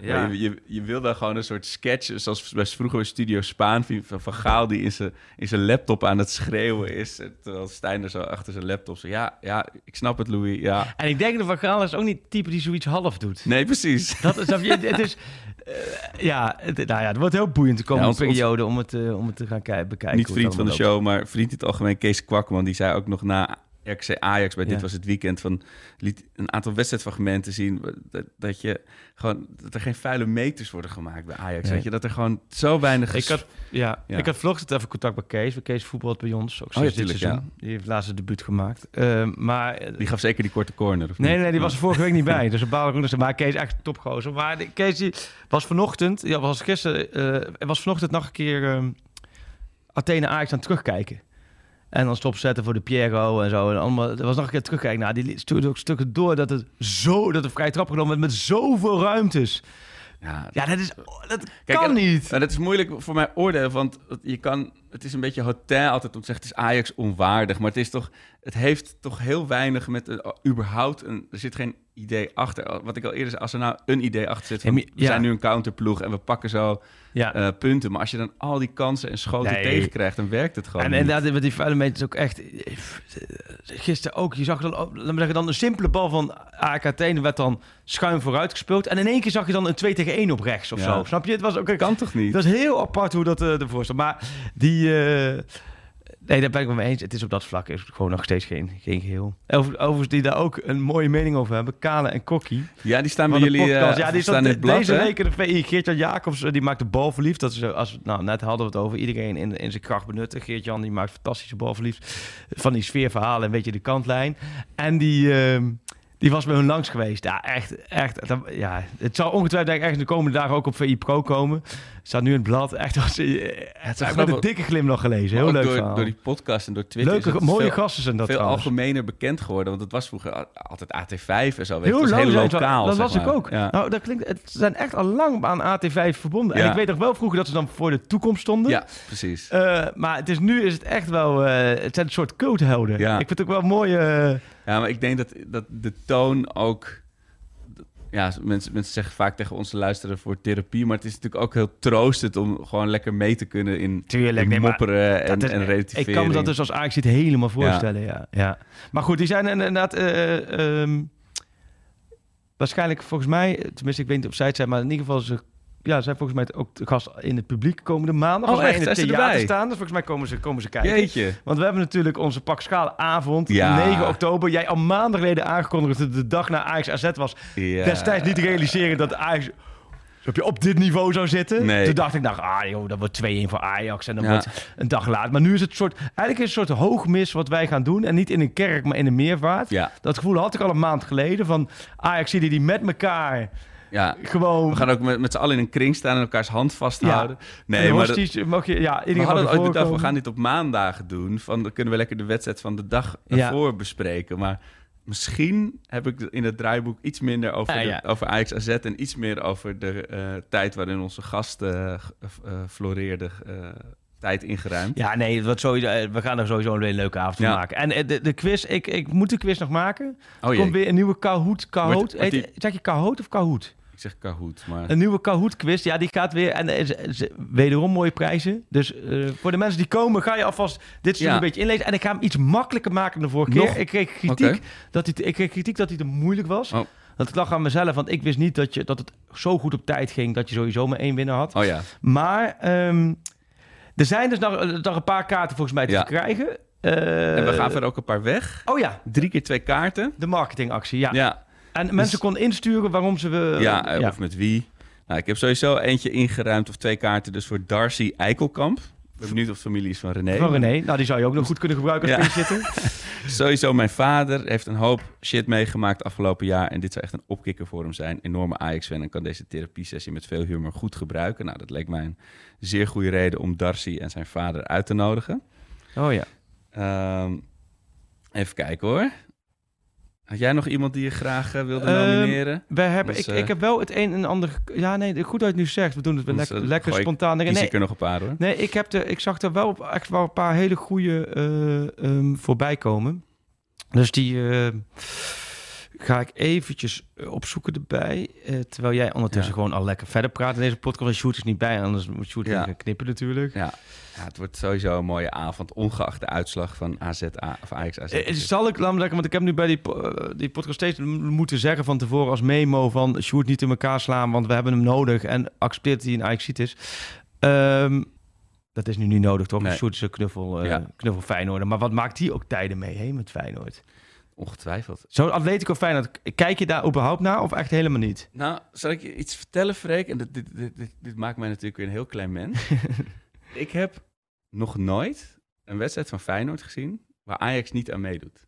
Ja. Maar Je, je, je wil daar gewoon een soort sketch, zoals bij vroeger bij Studio Spaan, van Van Gaal die in zijn, in zijn laptop aan het schreeuwen is. Terwijl Stijn er zo achter zijn laptop zo, ja, ja, ik snap het Louis, ja. En ik denk dat Van Gaal is ook niet het type die zoiets half doet. Nee, precies. Dat is, het is, eh, ja, het, nou ja, het wordt heel boeiend de komende Ja, ons- ons- periode om het, eh, om het te gaan kijken, bekijken. Niet vriend van de show, maar vriend in het algemeen, Kees Kwakman, die zei ook nog na RKC Ajax bij Ja. Dit Was Het Weekend, van, liet een aantal wedstrijdfragmenten zien, dat, dat, je gewoon, dat er geen vuile meters worden gemaakt bij Ajax. Nee. Weet je, dat er gewoon zo weinig... Ik had, ja, Ja. ik had vanochtend even contact met Kees. Kees voetbalt bij ons, ook ja, sinds dit tuurlijk, seizoen. Die heeft laatst het debuut gemaakt. Eh, maar eh, Die gaf zeker die korte corner, of Nee, niet? nee, die was er vorige week niet bij. Dus een baal ik Maar Kees echt topgozer. Maar Kees die was vanochtend, ja, was gisteren, eh was vanochtend nog een keer ehm, Athene Ajax aan het terugkijken. En dan stopzetten voor de Piero en zo. En allemaal, er was nog een keer terugkijken. Nou, die stuurde ook stukken door dat het zo, dat er vrij trap genomen werd met zoveel ruimtes. Ja, Ja, dat is, dat Kijk, kan en- niet. Maar dat is moeilijk voor mij oordelen, want je kan het is een beetje hotel altijd om te zeggen, het is Ajax onwaardig. Maar het is toch, het heeft toch heel weinig met uh, überhaupt een, er zit geen idee achter. Wat ik al eerder zei, als er nou een idee achter zit, van, maar- we ja. zijn nu een counterploeg en we pakken zo Ja. eh, punten. Maar als je dan al die kansen en schoten Nee. tegenkrijgt, dan werkt het gewoon En inderdaad, met die vuile meters ook echt... Gisteren ook, je zag dan, laat me zeggen, dan een simpele bal van AKT... en er werd dan schuin vooruit gespeeld. En in één keer zag je dan een 2 tegen 1 op rechts of Ja. zo. Snap je? Het was ook... kan toch niet? Dat is heel apart hoe dat eh, ervoor staat. Maar die... eh, nee, daar ben ik het mee eens. Het is op dat vlak is gewoon nog steeds geen, geen geheel. Over, overigens, die daar ook een mooie mening over hebben. Kale en Kokkie. Ja, die staan bij jullie eh, ja, die staan in het blad, deze week in de VI. Geert-Jan Jacobs, eh, die maakt de bal verliefd. Dat is, eh, als, nou, net hadden we het over. Iedereen in, in zijn kracht benutten. Geert-Jan, die maakt fantastische bal verliefd. Van die sfeerverhalen, een beetje de kantlijn. En die... ehm, die was bij hun langs geweest. Ja, echt. echt dat- ja, het zal ongetwijfeld denk ik, de komende dagen ook op VI Pro komen. Staat nu in het blad. Echt als, het is met een dikke glimlach gelezen. Heel leuk door, verhaal. door die podcast en door Twitter. Leuke, het mooie veel- gasten zijn dat veel trouwens. algemener bekend geworden. Want het was vroeger altijd AT5 en zo. Weet. Heel het was lang heel zijn ze- lokaal. Dat was ik ook. Ja. Nou, dat klinkt, het zijn echt al lang aan AT5 verbonden. En ik weet nog wel vroeger dat ze dan voor de toekomst stonden. ja, precies. Eh, maar het is, nu is het echt wel... eh, het zijn een soort culthelden. Ja. Ik vind het ook wel mooi... eh, Ja, maar ik denk dat, dat de toon ook... Ja, mensen, mensen zeggen vaak tegen ons te luisteren voor therapie... maar het is natuurlijk ook heel troostend om gewoon lekker mee te kunnen in, Tuurlijk, in nee, maar mopperen en, is- en relativering. Ik kan me dat dus als Ajax ziet helemaal voorstellen, ja. ja. Maar goed, die zijn inderdaad... eh, ehm, waarschijnlijk volgens mij... Tenminste, ik weet niet of zij het zijn, maar in ieder geval... Ze, ja, zijn volgens mij ook de gast in het publiek komende maandag. Oh, echt? in het theater staan. Dus volgens mij komen ze, komen ze kijken. Jeetje. Want we hebben natuurlijk onze Pak Schaal avond, Ja. 9 oktober. Jij al maanden geleden aangekondigd dat het de dag na Ajax AZ was. Ja. Destijds niet te realiseren dat Ajax op, je, op dit niveau zou zitten. Nee. Toen dacht ik, nou, ah, joh, dat wordt 2-1 voor Ajax. En dan Ja. wordt een dag later. Maar nu is het soort, eigenlijk is het een soort hoogmis wat wij gaan doen. En niet in een kerk, maar in een meervaart. Dat gevoel had ik al een maand geleden. Van Ajax die die met elkaar ja. gewoon... We gaan ook met, met z'n allen in een kring staan en elkaars hand vasthouden. en Nee, maar dat- hosties mag je, ja, we hadden ooit bedacht, we gaan dit op maandagen doen. Van, dan kunnen we lekker de wedstrijd van de dag Ja. ervoor bespreken. Maar misschien heb ik in het draaiboek iets minder over, de- ja. over Ajax AZ... en iets meer over de eh, tijd waarin onze gast eh, g- eh, floreerde... eh, tijd ingeruimd. Ja, nee, wordt sowieso, we gaan er sowieso een hele leuke avond van Ja. maken. En de, de quiz, ik, ik moet de quiz nog maken. Oh Er komt weer een nieuwe Kahoot. Kahoot. Wordt- wordt Heet- Zeg je Kahoot of Kahoot? Zeg Kahoot, maar... Een nieuwe Kahoot quiz. Ja, die gaat weer. En er wederom mooie prijzen. Dus eh, voor de mensen die komen, ga je alvast dit stuk Ja. een beetje inlezen. En ik ga hem iets makkelijker maken dan de vorige Nog? keer. Ik kreeg kritiek, dat hij, ik kreeg kritiek dat hij te moeilijk was. Oh. Dat ik lag aan mezelf, want ik wist niet dat, je, dat het zo goed op tijd ging dat je sowieso maar één winnaar had. Oh ja, Maar ehm, er zijn dus nog, nog een paar kaarten volgens mij te Ja. Eh, en we gaan er ook een paar weg. Oh ja, Drie keer twee kaarten. de marketingactie. Ja. Ja, En mensen konden insturen waarom ze... we ja, eh, of met wie. Nou, ik heb sowieso eentje ingeruimd of twee kaarten dus voor Darcy Eikelkamp. Ik ben benieuwd of familie is van René. Van René. Nou, die zou je ook nog goed kunnen gebruiken als Ja. Sowieso mijn vader heeft een hoop shit meegemaakt afgelopen jaar. En dit zou echt een opkikker voor hem zijn. Enorme Ajax-fan en kan deze therapiesessie met veel humor goed gebruiken. Nou, dat leek mij een zeer goede reden om Darcy en zijn vader uit te nodigen. Oh ja. Ehm, even kijken hoor. Had jij nog iemand die je graag eh, wilde Ehm, nomineren? We hebben, Dus, ik, eh, ik heb wel het een en ander... Ja, nee, goed dat je het nu zegt. We doen het Anders, lekker, eh, lekker ik- spontaan. Kies Nee, ik er nog een paar hoor. nee ik, heb de, ik zag er wel echt wel een paar hele goede eh, ehm, voorbij komen. Dus die ga ik eventjes eh, opzoeken erbij. eh, terwijl jij ondertussen Ja. gewoon al lekker verder praat in deze podcast. En Sjoerd is niet bij, anders moet Sjoerd Ja. gaan knippen natuurlijk. Ja. ja, het wordt sowieso een mooie avond. Ongeacht de uitslag van AZ of Ajax AZ. Eh, zal ik, laat me want ik heb nu bij die, die podcast steeds moeten zeggen van tevoren als memo van Sjoerd niet in elkaar slaan, want we hebben hem nodig en accepteert dat hij een Ajaxiet is. Ehm, dat is nu niet nodig, toch? Nee. Sjoerd is een knuffel, Ja. knuffel Feyenoord. Maar wat maakt hij ook tijden mee, hè, met Feyenoord? Ongetwijfeld. Zo Atletico Feyenoord, kijk je daar überhaupt naar of echt helemaal niet? Nou, zal ik je iets vertellen, Freek? En dit, dit, dit, dit, dit maakt mij natuurlijk weer een heel klein mens. ik heb nog nooit een wedstrijd van Feyenoord gezien waar Ajax niet aan meedoet.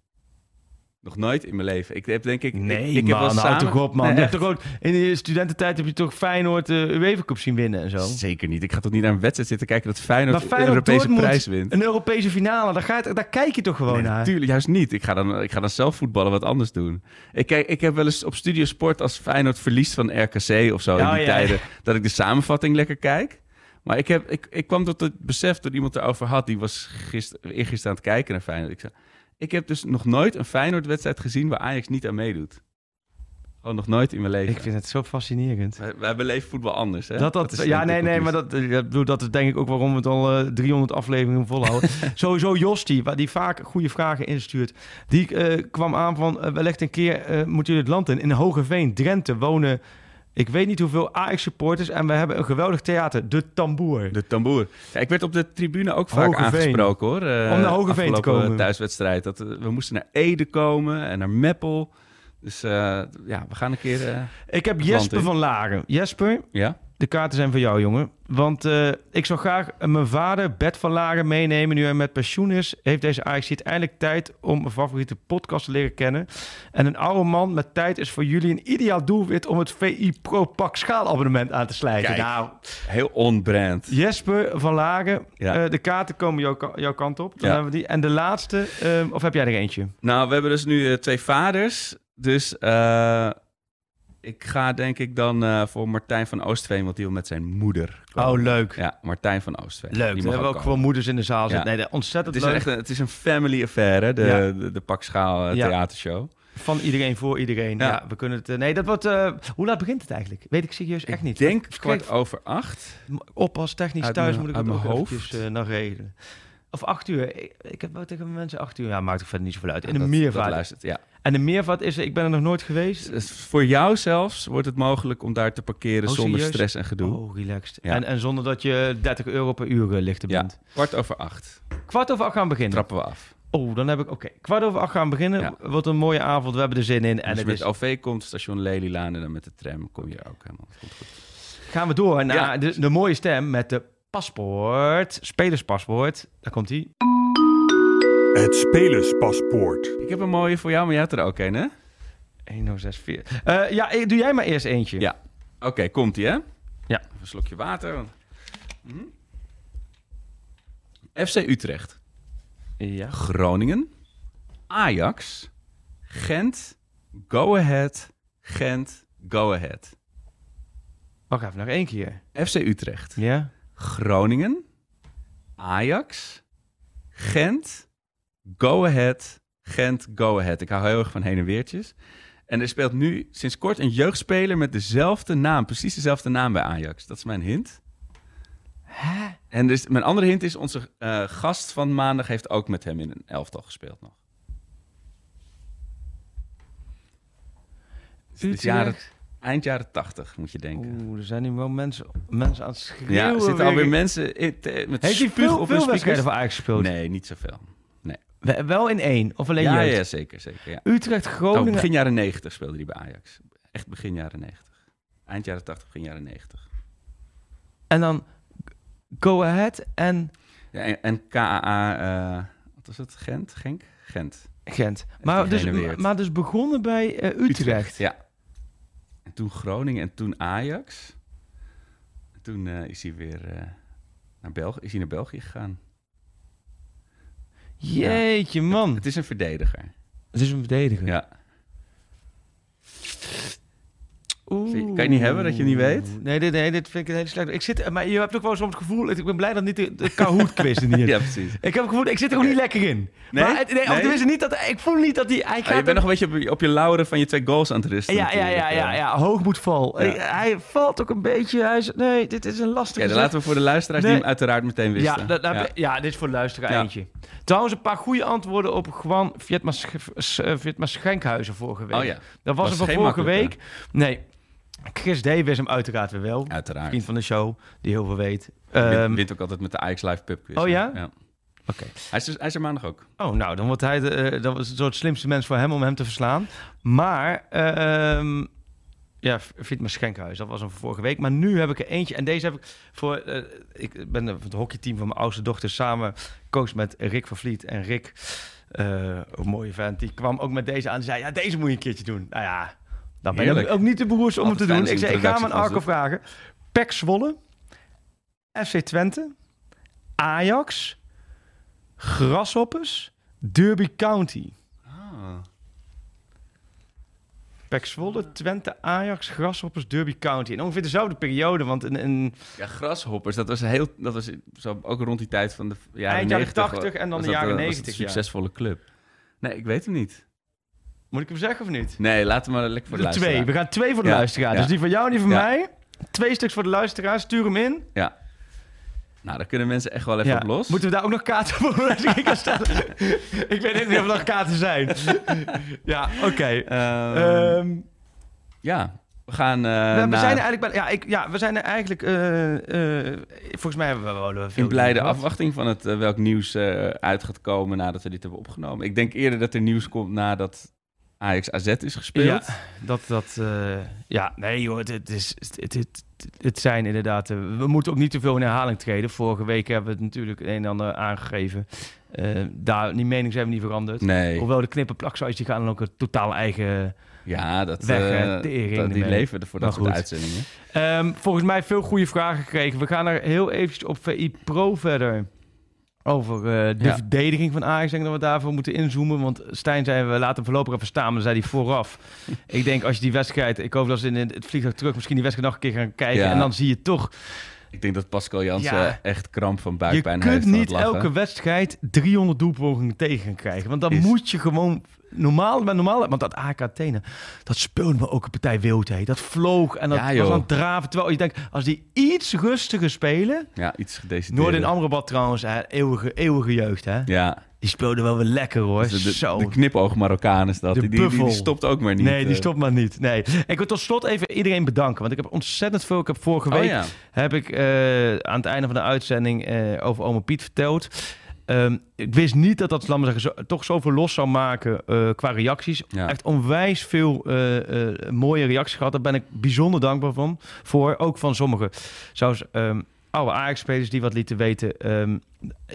Nog nooit in mijn leven. Ik heb denk ik... Nee, ik, ik heb wel samen... toch op, man. Nee, je hebt echt. toch ook, in de studententijd heb je toch Feyenoord de UEFA Cup zien winnen en zo? Zeker niet. Ik ga toch niet naar een wedstrijd zitten kijken dat Feyenoord, Maar Feyenoord een Europese Dortmund, prijs wint. Een Europese finale, daar, ga je, daar kijk je toch gewoon Nee, naar? natuurlijk, juist niet. Ik ga, dan, ik ga dan zelf voetballen wat anders doen. Ik, kijk, ik heb wel eens op Studio Sport als Feyenoord verliest van RKC of zo in die ja. tijden... dat ik de samenvatting lekker kijk. Maar ik, heb, ik, ik kwam tot het besef dat iemand erover had. Die was gister, eergisteren aan het kijken naar Feyenoord. Ik zei, ik heb dus nog nooit een Feyenoord-wedstrijd gezien waar Ajax niet aan meedoet. Gewoon nog nooit in mijn leven. Ik vind het zo fascinerend. Wij, wij beleven voetbal anders, hè? Dat, dat, ja, nee, nee, maar dat, dat is denk ik ook waarom we het al eh, 300 afleveringen volhouden. Sowieso Josti, die vaak goede vragen instuurt. Die eh, kwam aan van, eh, wellicht een keer moeten jullie het land in. In Hogeveen, Drenthe, wonen, ik weet niet hoeveel Ajax-supporters. En we hebben een geweldig theater, De Tamboer. De tamboer. Ja, ik werd op de tribune ook vaak Hogeveen. aangesproken, hoor. eh, Om naar Hogeveen te komen. thuiswedstrijd. Dat, eh, we moesten naar Ede komen en naar Meppel. Dus eh, ja, we gaan een keer... Ik heb Jesper in. van Laren. Jesper, ja? De kaarten zijn voor jou, jongen. Want eh, ik zou graag eh, mijn vader, Bert van Laren, meenemen. Nu hij met pensioen is, heeft deze Ajax eindelijk tijd om mijn favoriete podcast te leren kennen. En een oude man met tijd is voor jullie een ideaal doelwit om het VI Pro Pak schaalabonnement aan te slijten. Kijk. Nou, Heel on-brand. Jesper van Laren, Ja. eh, de kaarten komen jouw, ka- jouw kant op. Dan Ja. hebben we die. En de laatste, of heb jij er eentje? Nou, we hebben dus nu twee vaders. Dus eh, ik ga denk ik dan eh, voor Martijn van Oostveen, want die wil met zijn moeder komen. Oh, leuk. Ja, Martijn van Oostveen. Leuk. Die We hebben ook gewoon moeders in de zaal zitten. Ja. Nee, ontzettend Het is, leuk. echt een, het is een family affaire, de, Ja. de, de Pakschaal eh, Ja. theatershow. Van iedereen voor iedereen. Ja, we kunnen het. eh, nee, dat wordt. hoe laat begint het eigenlijk? Weet ik serieus echt niet. Ik denk Kijk, kwart over acht. Oppas technisch Uit thuis mijn- moet ik het mijn ook hoofd. eventjes eh, nog regelen. Of acht uur. Ik, ik heb wel tegen mensen acht uur. Ja, maakt ook verder niet zoveel uit. In de meervaart. luistert, ja. En de meervaart is er. Ik ben er nog nooit geweest. Dus voor jou zelfs wordt het mogelijk om daar te parkeren Oh, zonder serieus? stress en gedoe. Oh, relaxed. Ja. En, en zonder dat je 30 euro per uur eh, lichter Ja, bent. kwart over acht Kwart over acht gaan beginnen. trappen we af. Oh, dan heb ik. Oké, kwart over acht gaan beginnen. Ja. Wordt een mooie avond. We hebben er zin in. En je het met is, OV komt, station Lelylaan en dan met de tram kom je ook helemaal goed. goed. gaan we door naar Ja. de, de mooie stem met de paspoort. Spelerspaspoort. Daar komt hij. Het spelerspaspoort. Ik heb een mooie voor jou, maar jij hebt er ook een, hè? 1064. Eh ja, eh, doe jij maar eerst eentje. Ja. Oké, komt-ie, hè? Ja. Even een slokje water. want- Mhm. FC Utrecht, Ja. Groningen, Ajax, Gent, Go Ahead, Gent, Go Ahead. Wacht even, nog één keer. FC Utrecht, Ja. Groningen, Ajax, Gent, Go Ahead, Gent, Go Ahead. Ik hou heel erg van heen en weertjes. En er speelt nu sinds kort een jeugdspeler met dezelfde naam, precies dezelfde naam bij Ajax. Dat is mijn hint. En dus, mijn andere hint is, onze eh, gast van maandag heeft ook met hem in een elftal gespeeld nog. Dus het is jaren, eind jaren tachtig, moet je denken. Oeh, er zijn nu wel mensen, mensen aan het schreeuwen. ja, er zitten weer. alweer mensen in, te- met Heeft hij veel, op veel wedstrijden voor Ajax gespeeld? Nee, niet zoveel. We- Wel in één, of alleen Ja, jeugd? ja, zeker, zeker. Ja. Utrecht, Oh, Groningen. begin jaren 90 speelde hij bij Ajax. Echt begin jaren 90. Eind jaren 80, begin jaren 90. En dan Go Ahead en Ja, en, en KAA, eh, wat was het? Gent? Genk? Gent. Gent. Maar dus, maar dus begonnen bij eh, Utrecht. Ja. En toen Groningen en toen Ajax. En toen eh, is hij weer naar, België, is hij naar België gegaan. Jeetje, man. Het is een verdediger. Het is een verdediger. Ja. Oeh. Kan je niet hebben dat je niet weet? Nee, dit, nee, dit vind ik een hele slechte. Ik zit, maar je hebt ook wel soms het gevoel... Ik ben blij dat niet de, de Kahoot-quiz er niet is. Ja, precies. Ik heb het gevoel, ik zit er ook niet lekker in. Nee? Maar nee, Of Nee? niet dat... Ik voel niet dat hij... Hij Ah, gaat je bent nog een beetje op, je- op je lauren van je twee goals aan het rusten. Ja, ja, ja, ja, eh. ja, hoogmoedval. Ja. Hij valt ook een beetje... Hij is, nee, dit is een lastige... Oké, dan laten we voor de luisteraars Nee. die hem uiteraard meteen wisten. Ja, dat, dat- Ja. ja. dit is voor de luisteraar Ja. eentje. Trouwens, een paar goede antwoorden op Juan Vietma, Schenkhuizen vorige week. Oh ja, Dat was, Was hem van vorige week. Nee, Chris D. wist hem uiteraard weer wel. uiteraard. Vriend van de show, die heel veel weet. Wint- Ehm, wint ook altijd met de Ajax Live Pub Quiz. Oh ja? Oké. Hij, is dus, hij is er maandag ook. Oh, nou, dan wordt hij de, eh, dat was een soort slimste mens voor hem om hem te verslaan. Maar, ehm ja, Vietma Schenkhuis, dat was hem vorige week. Maar nu heb ik er eentje. En deze heb ik voor... eh, ik ben het hockeyteam van mijn oudste dochter samen coach met Rick van Vliet. En Rick, eh, een mooie vent, die kwam ook met deze aan. Die zei, ja, deze moet je een keertje doen. Nou ja, dan ben ik ook niet te beroerd om het te doen. Ik zei, ik ga van Arco vragen. Pek Zwolle, FC Twente, Ajax, Grasshoppers, Derby County. Ah. Pek Zwolle, Twente, Ajax, Grasshoppers, Derby County. En ongeveer dezelfde periode, want een, een Ja, Grashoppers, dat was, heel, dat was zo ook rond die tijd van de jaren Eind jaren 90. 80 en dan de dat, jaren het 90, een ja. succesvolle club. Nee, ik weet hem niet. Moet ik hem zeggen of niet? Nee, laten we maar lekker voor de De twee. luisteraar. We gaan twee voor de Ja, luisteraar. Dus die van jou en die van mij. Twee stuks voor de luisteraar. Stuur hem in. Ja. Nou, daar kunnen mensen echt wel even Ja. op los. Moeten we daar ook nog kaarten voor ik kan stellen? ik weet niet of er nog kaarten zijn. ja, oké. Ehm, Ehm, ja, we gaan eh, we, we naar- zijn er eigenlijk bij, ja, ik, ja, we zijn er eigenlijk. eh, eh, volgens mij hebben we wel veel in blijde afwachting van het, welk nieuws uit gaat komen nadat we dit hebben opgenomen. Ik denk eerder dat er nieuws komt nadat Ajax AZ is gespeeld. Ja, dat, dat, eh, ja, nee joh, het, het is, het, het, het zijn inderdaad, eh, we moeten ook niet te veel in herhaling treden. Vorige week hebben we het natuurlijk een en ander aangegeven. Eh, daar, die mening zijn we niet veranderd. Nee, Hoewel de knippen plaksuis, die gaan dan ook een totaal eigen... ja, dat, Weg, dat- die leven er voor Maar dat soort uitzendingen. Ehm, volgens mij veel goede vragen gekregen. We gaan er heel eventjes op VI Pro verder. Over eh, de Ja. verdediging van Ajax. Ik denk dat we daarvoor moeten inzoomen. Want Stijn zei, we laten hem voorlopig even staan. Maar dan zei hij vooraf. ik denk, als je die wedstrijd... Ik hoop dat ze in het vliegtuig terug misschien die wedstrijd nog een keer gaan kijken. Ja. En dan zie je toch... Ik denk dat Pascal Jansen Ja. echt kramp van Je buikpijn kunt heeft van het niet elke wedstrijd 300 doelpogingen tegen krijgen. Want dan Is- moet je gewoon... Normaal, maar normaal, want dat AK Athene, dat speelde me ook een partij wild. Hè. Dat vloog en dat Ja, was aan het draven. Terwijl je denkt, als die iets rustiger spelen... Ja, iets gedecideerd. Noord in Amrabat trouwens, hè, eeuwige, eeuwige jeugd. Hè? Ja, Die speelde wel weer lekker hoor. dus de, Zo. de knipoog Marokkaan is dat. De Die, die, die, stopt ook maar niet. nee, die eh. stopt maar niet. Nee. Ik wil tot slot even iedereen bedanken. Want ik heb ontzettend veel. Ik heb vorige Oh week ja. heb ik eh, aan het einde van de uitzending eh, over Ome Piet verteld. Ehm, ik wist niet dat dat laat maar zeggen, zo, toch zoveel los zou maken qua reacties. Ja. Echt onwijs veel mooie reacties gehad. Daar ben ik bijzonder dankbaar van, voor. Ook van sommigen. Zoals ehm, oude Ajax-spelers die wat lieten weten. Ehm,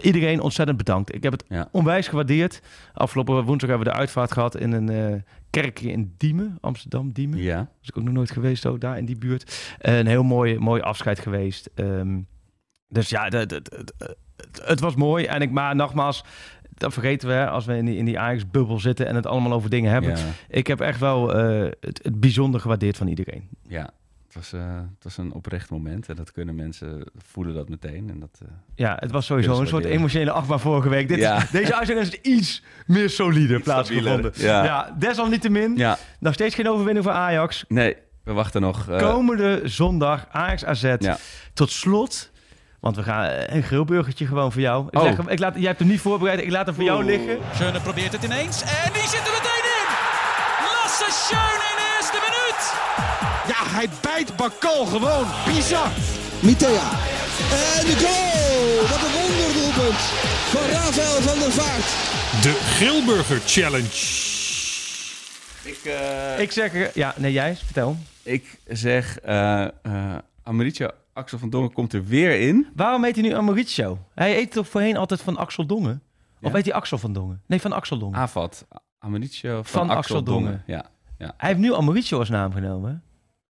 iedereen ontzettend bedankt. Ik heb het Ja. onwijs gewaardeerd. Afgelopen woensdag hebben we de uitvaart gehad in een eh, kerkje in Diemen, Amsterdam, Diemen. Ja, Was ik ook nog nooit geweest, ook daar in die buurt. Een heel mooi, mooi afscheid geweest. Ehm, dus ja, het, was mooi. En ik, maar nogmaals, dat vergeten we hè, als we in die, in die Ajax-bubbel zitten en het allemaal over dingen hebben. ja, Ik heb echt wel eh, het, het bijzonder gewaardeerd van iedereen. ja. Het was, eh, het was een oprecht moment en dat kunnen mensen voelen dat meteen. En dat, eh, Ja, het was sowieso een soort emotionele achtbaan vorige week. Dit, Ja. Deze uitzending is iets meer solide plaatsgevonden. ja. Ja, desalniettemin, ja, nog steeds geen overwinning voor Ajax. nee, we wachten nog. eh, Komende zondag Ajax AZ. Ja. Tot slot, want we gaan een grillburgertje gewoon voor jou. Ik Oh. leg hem, ik laat, jij hebt hem niet voorbereid, ik laat hem voor jou liggen. Schöne probeert het ineens en die zit er meteen in. Ja, hij bijt Bakal gewoon. Bizar. Mitea. En de goal! Wat een wonderdoelpunt van Rafael van der Vaart. De Grillburger Challenge. ik, eh, Ik zeg, er- ja, nee jij, vertel. ik zeg, eh eh Ameritje Axel van Dongen komt er weer in. Waarom heet hij nu Mauricio? Hij eet toch voorheen altijd van Axel Dongen? Of Ja? heet hij Axel van Dongen? Nee, van Axel Dongen. Avat, Ameritje van, Van Axel, Axel Dongen. Dongen. Ja. Hij heeft nu Mauricio als naam genomen.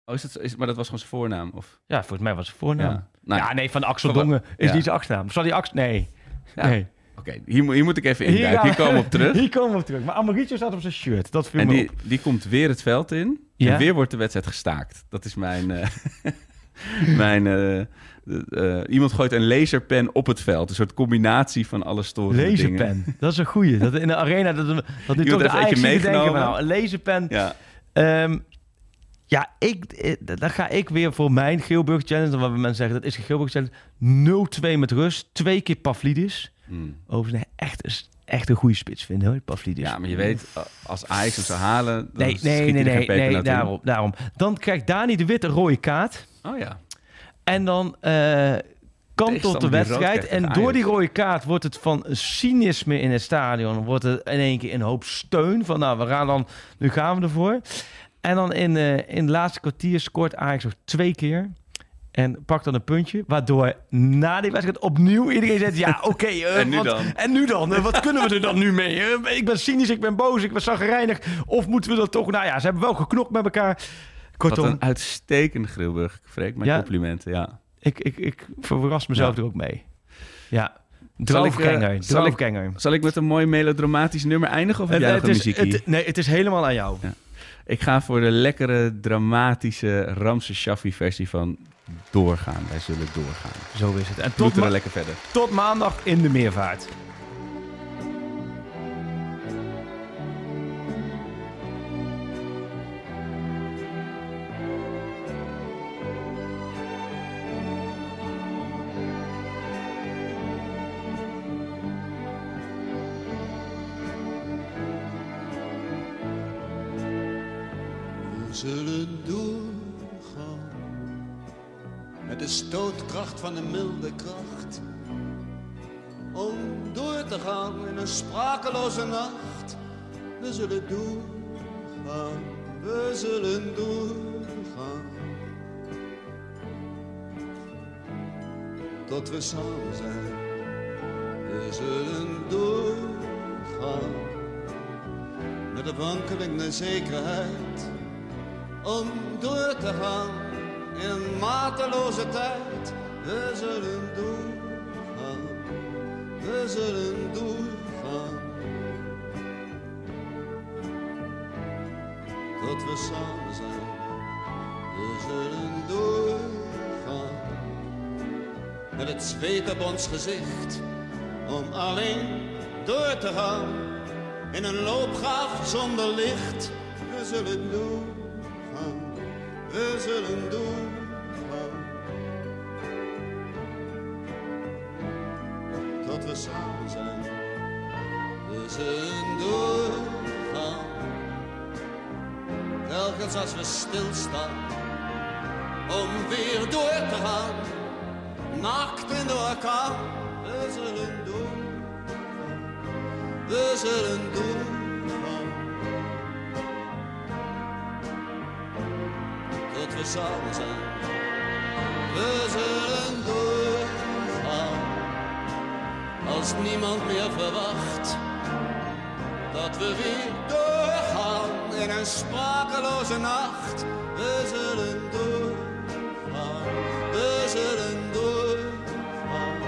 Oh, is dat, is, maar dat was gewoon zijn voornaam? Of? Ja, volgens mij was het voornaam. Ja. Nou, ja, nee, van Axel Van Dongen is ja. niet zijn achternaam. Zal die Axel... Nee. Ja. nee. Oké, hier, moet- hier moet ik even induiken. Hier, komen we op terug. Hier komen we op terug. Maar Amaricio staat op zijn shirt. Dat viel En me die, op. die komt weer het veld in. Ja? En weer wordt de wedstrijd gestaakt. Dat is mijn... eh, mijn eh, eh, iemand gooit een laserpen op het veld. Een soort combinatie van alle storende dingen. Laserpen. Dat is een goeie. Dat in de arena, dat, dat nu Iemand toch de eentje denken meegenomen. nou, een laserpen. Ja, Ehm, ja, ik, eh, dan ga ik weer voor mijn Geelburg Challenge. Waar mensen zeggen, dat is een Geelburg Challenge. 0-2 met rust. Twee keer Pavlidis. Hmm. Overigens een echt, echt een goede spits vinden hoor, Pavlidis. ja, maar je weet, als Ajax hem zou halen... Dan Nee, nee, nee, nee, nee daarom, daarom. Dan krijgt Dani de Wit een rode kaart. Oh ja. En dan eh kantelt de Tegenstander die rood wedstrijd. En door die rode kaart wordt het van cynisme in het stadion... wordt het in één keer een hoop steun. Van nou, we gaan dan... Nu gaan we ervoor. En dan in, eh, in het laatste kwartier scoort Ajax nog twee keer... En pakt dan een puntje, waardoor na die wedstrijd opnieuw iedereen zegt... Ja, oké, eh, En nu wat- dan? En nu dan? Eh, Wat kunnen we er dan nu mee? Ik ben cynisch, ik ben boos, ik ben zagrijnig. Of moeten we dat toch... Nou ja, ze hebben wel geknokt met elkaar. Wat Kortom, een uitstekende Grilburg, Freek. Mijn Ja. complimenten, ja. ik, ik, ik verras mezelf Ja. er ook mee. Ja, Zal ik, droogganger, zal ik- droogganger. Zal ik met een mooi melodramatisch nummer eindigen? Of heb jij het is, het- nee, het is helemaal aan jou. Ja. Ik ga voor de lekkere, dramatische Ramse Shaffi versie van Doorgaan. Wij zullen doorgaan. Zo is het. En tot, lekker verder. tot maandag in de meervaart. De stootkracht van een milde kracht. Om door te gaan in een sprakeloze nacht. We zullen doorgaan, we zullen doorgaan. Tot we samen zijn, we zullen doorgaan. Met de wankelende zekerheid om door te gaan een mateloze tijd. We zullen doorgaan, we zullen doorgaan. Tot we samen zijn, we zullen doorgaan. Met het zweet op ons gezicht, om alleen door te gaan. In een loopgraaf zonder licht, we zullen doorgaan, we zullen doorgaan. We samen zijn, we zullen doorgaan. Telkens als we stilstaan, om weer door te gaan. Naakt in de we zullen doorgaan, we zullen doorgaan. Tot we samen zijn, we zullen doorgaan. Als niemand meer verwacht, dat we weer doorgaan in een sprakeloze nacht. We zullen doorgaan, we zullen doorgaan.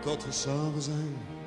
Tot we samen zijn,